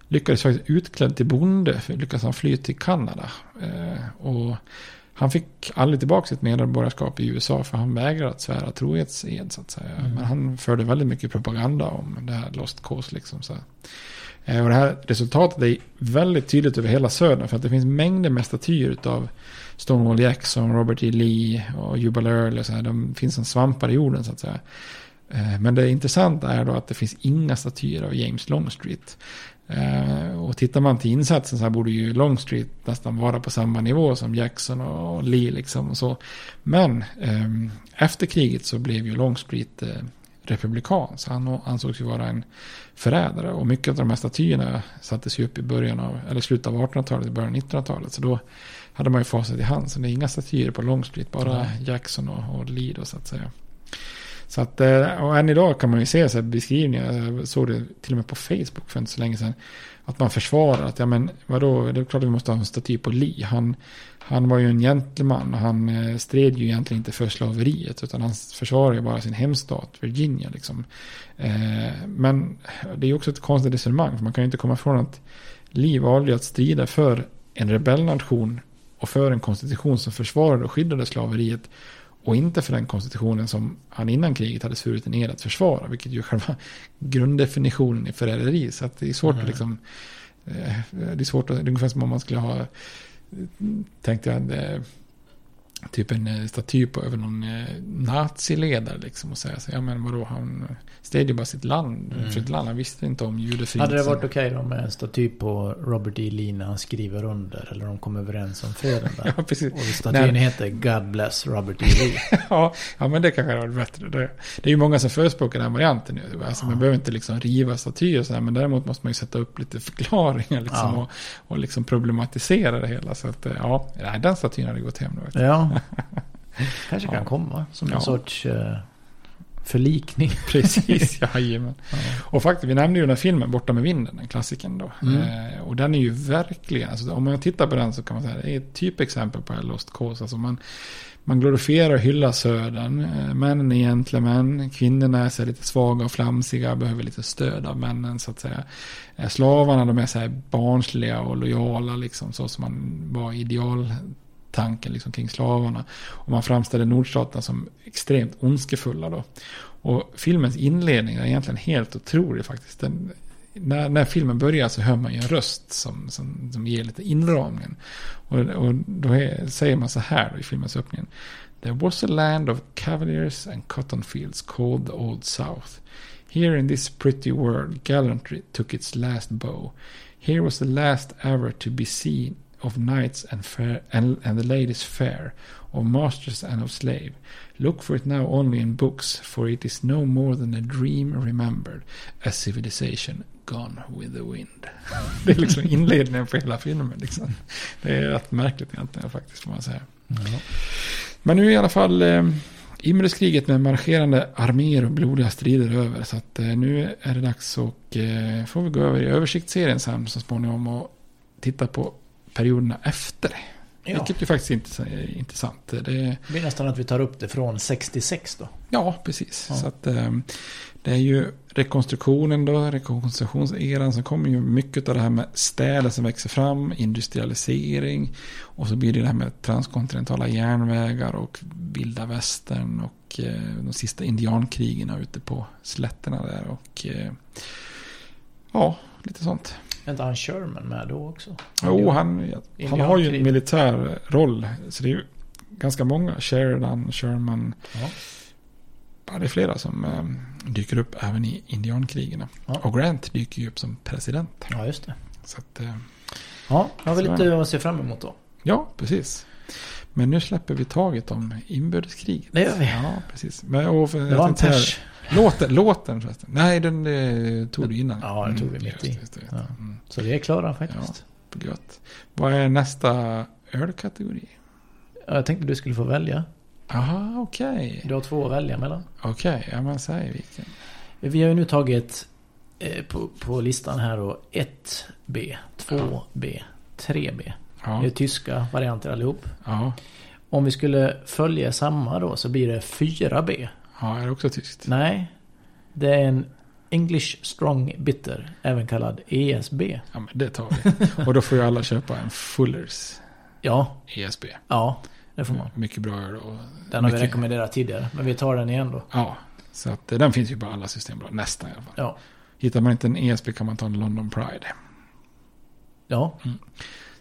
lyckades faktiskt utklädd till bonde. Lyckades han fly till Kanada. Eh, och Han fick aldrig tillbaka sitt medborgarskap i USA för han vägrade att svära trohetsed så att säga. Mm. Men han förde väldigt mycket propaganda om det här Lost Cause liksom. Så. Och det här resultatet är väldigt tydligt över hela södern för att det finns mängder med statyer av Stonewall Jackson, Robert E. Lee och Jubal Earl och så här. De finns som svampar i jorden så att säga. Eh, men det intressanta är då att det finns inga statyer av James Longstreet. Eh, och tittar man till insatsen så här borde ju Longstreet nästan vara på samma nivå som Jackson och Lee liksom och så. Men ehm, efter kriget så blev ju Longstreet eh, republikan. Så han ansågs ju vara en förrädare. Och mycket av de här statyerna sattes ju upp i början av, eller slutet av 1800-talet, början av 1900-talet. Så då hade man ju facit i hand. Så det är inga statyer på Longstreet, bara Nej. Jackson och, och då så att säga. Så att, eh, och än idag kan man ju se så beskrivningar, jag såg det till och med på Facebook för inte så länge sedan, att man försvarar att, ja men vadå, det är klart att vi måste ha en staty på Lee. Han, han var ju en gentleman och han eh, stred ju egentligen inte för slaveriet, utan han försvarade ju bara sin hemstat, Virginia liksom. Eh, men det är ju också ett konstigt resonemang, för man kan ju inte komma ifrån att Lee valde att strida för en rebellnation och för en konstitution som försvarade och skyddade slaveriet och inte för den konstitutionen som han innan kriget hade svurit en ed att försvara. Vilket ju är själva grunddefinitionen i förräderi. Så det är svårt att liksom... eh, Det är svårt att... Det är ungefär som om man skulle ha... eh, Tänkte jag... Typ en eh, staty på över någon eh, naziledare liksom. Och säga så, ja men vadå, han ju bara sitt land. Mm. Sitt land, han visste inte om judefrihet. Hade det varit okej då med en staty på Robert E. Lee när han skriver under? Eller de kom överens om freden där? Ja, precis. Och statyn heter God bless Robert E. Lee. ja, ja, men det kanske hade varit bättre. Det, det är ju många som förespråkar den varianten nu. Alltså, Man behöver inte liksom riva statyer och så här, men däremot måste man ju sätta upp lite förklaringar liksom, Ja. och, och liksom problematisera det hela. Så att, eh, ja, den statyn hade gått hem nu. Ja. Kanske kan Ja. komma som Ja. en sorts eh, förlikning. Precis, jajamän. Ja. Och faktiskt, vi nämnde ju den här filmen Borta med vinden, den klassikern då. Mm. Eh, och den är ju verkligen, alltså, om man tittar på den så kan man säga, det är ett typexempel på en Lost Cause. Alltså man, man glorifierar och hyllar södern. Eh, männen är gentlemän, kvinnorna är så lite svaga och flamsiga, behöver lite stöd av männen så att säga. Eh, slavarna de är så här barnsliga och lojala liksom, så som man var tanken liksom, kring slavarna. Och man framställer nordstaterna som extremt ondskefulla då. Och filmens inledning är egentligen helt otrolig faktiskt. Den, när, när filmen börjar så hör man ju en röst som, som, som ger lite inramningen. Och, och då är, säger man så här då i filmens öppning. There was a land of cavaliers and cotton fields called the Old South. Here in this pretty world gallantry took its last bow. Here was the last ever to be seen of knights and, fair, and, and the ladies fair, of masters and of slave. Look for it now only in books, for it is no more than a dream remembered, a civilization gone with the wind. Det är liksom inledningen på hela filmen. Liksom. Det är rätt märkligt egentligen faktiskt, får man säga. Men nu i alla fall eh, inbördeskriget med marscherande arméer och blodiga strider över. Så att eh, nu är det dags och eh, får vi gå över i översiktsserien sen så småningom och titta på perioderna efter. Ja. Vilket ju faktiskt inte är intressant. Det, Det blir nästan att vi tar upp det från 66 då. ja, precis. Ja. Så att, eh, det är ju rekonstruktionen då, rekonstruktionseran. Sen kommer ju mycket av det här med städer som växer fram, industrialisering. Och så blir det det här med transkontinentala järnvägar och vilda västern och eh, de sista indiankrigen ute på slätterna där. Och eh, ja, lite sånt. Är inte han Sherman med då också? Jo, han, han har ju en militär roll. Så det är ju ganska många. Sheridan, Sherman. Ja. Ja, det är flera som eh, dyker upp även i indiankrigen. Ja. Och Grant dyker ju upp som president. ja, just det. Så att, eh, Ja, har vi lite att se fram emot då. ja, precis. Men nu släpper vi taget om inbördeskriget. Det gör vi. Ja, precis. Men, och för, Det var en pers. Låten, låten förresten. Nej, den eh, tog du innan. Ja, den tog vi mitt just det, i. just det, just det. Ja. Mm, Så vi är klara faktiskt. gött. Vad är nästa ölkategori? Ja. Jag tänkte du skulle få välja. Jaha, okej. Du har två att välja mellan. Okej, ja men säg vilken. Vi har ju nu tagit eh, på, på listan här då 1B, 2B, 3B. Det Ja, är tyska varianter allihop. ja, Om vi skulle följa samma då så blir det 4B. ja, är det också tyskt? Nej, det är en English Strong Bitter, även kallad ESB. Ja, men det tar vi. Och då får ju alla köpa en Fullers Ja, ESB. ja. det får man. Mycket bra öl och... Den har vi mycket, rekommenderat tidigare, men vi tar den igen då. Ja, så att eh, den finns ju på alla systembolag, nästan i alla fall. Ja. Hittar man inte en ESP kan man ta en London Pride. Ja,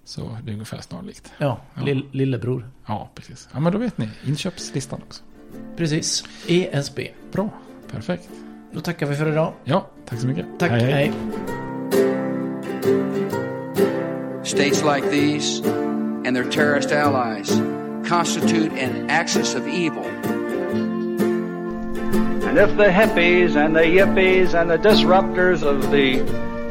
Så det är ungefär snarlikt. ja. Lill, lillebror. Ja, precis. Ja, men då vet ni. Inköpslistan också. Precis. ESB. Bra, perfekt. Då tackar vi för idag. Ja, tack så mycket. Tack, hej. States like these and their terrorist allies constitute an axis of evil. And if the hippies and the yippies and the disruptors of the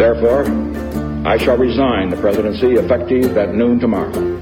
Therefore, I shall resign the presidency effective at noon tomorrow.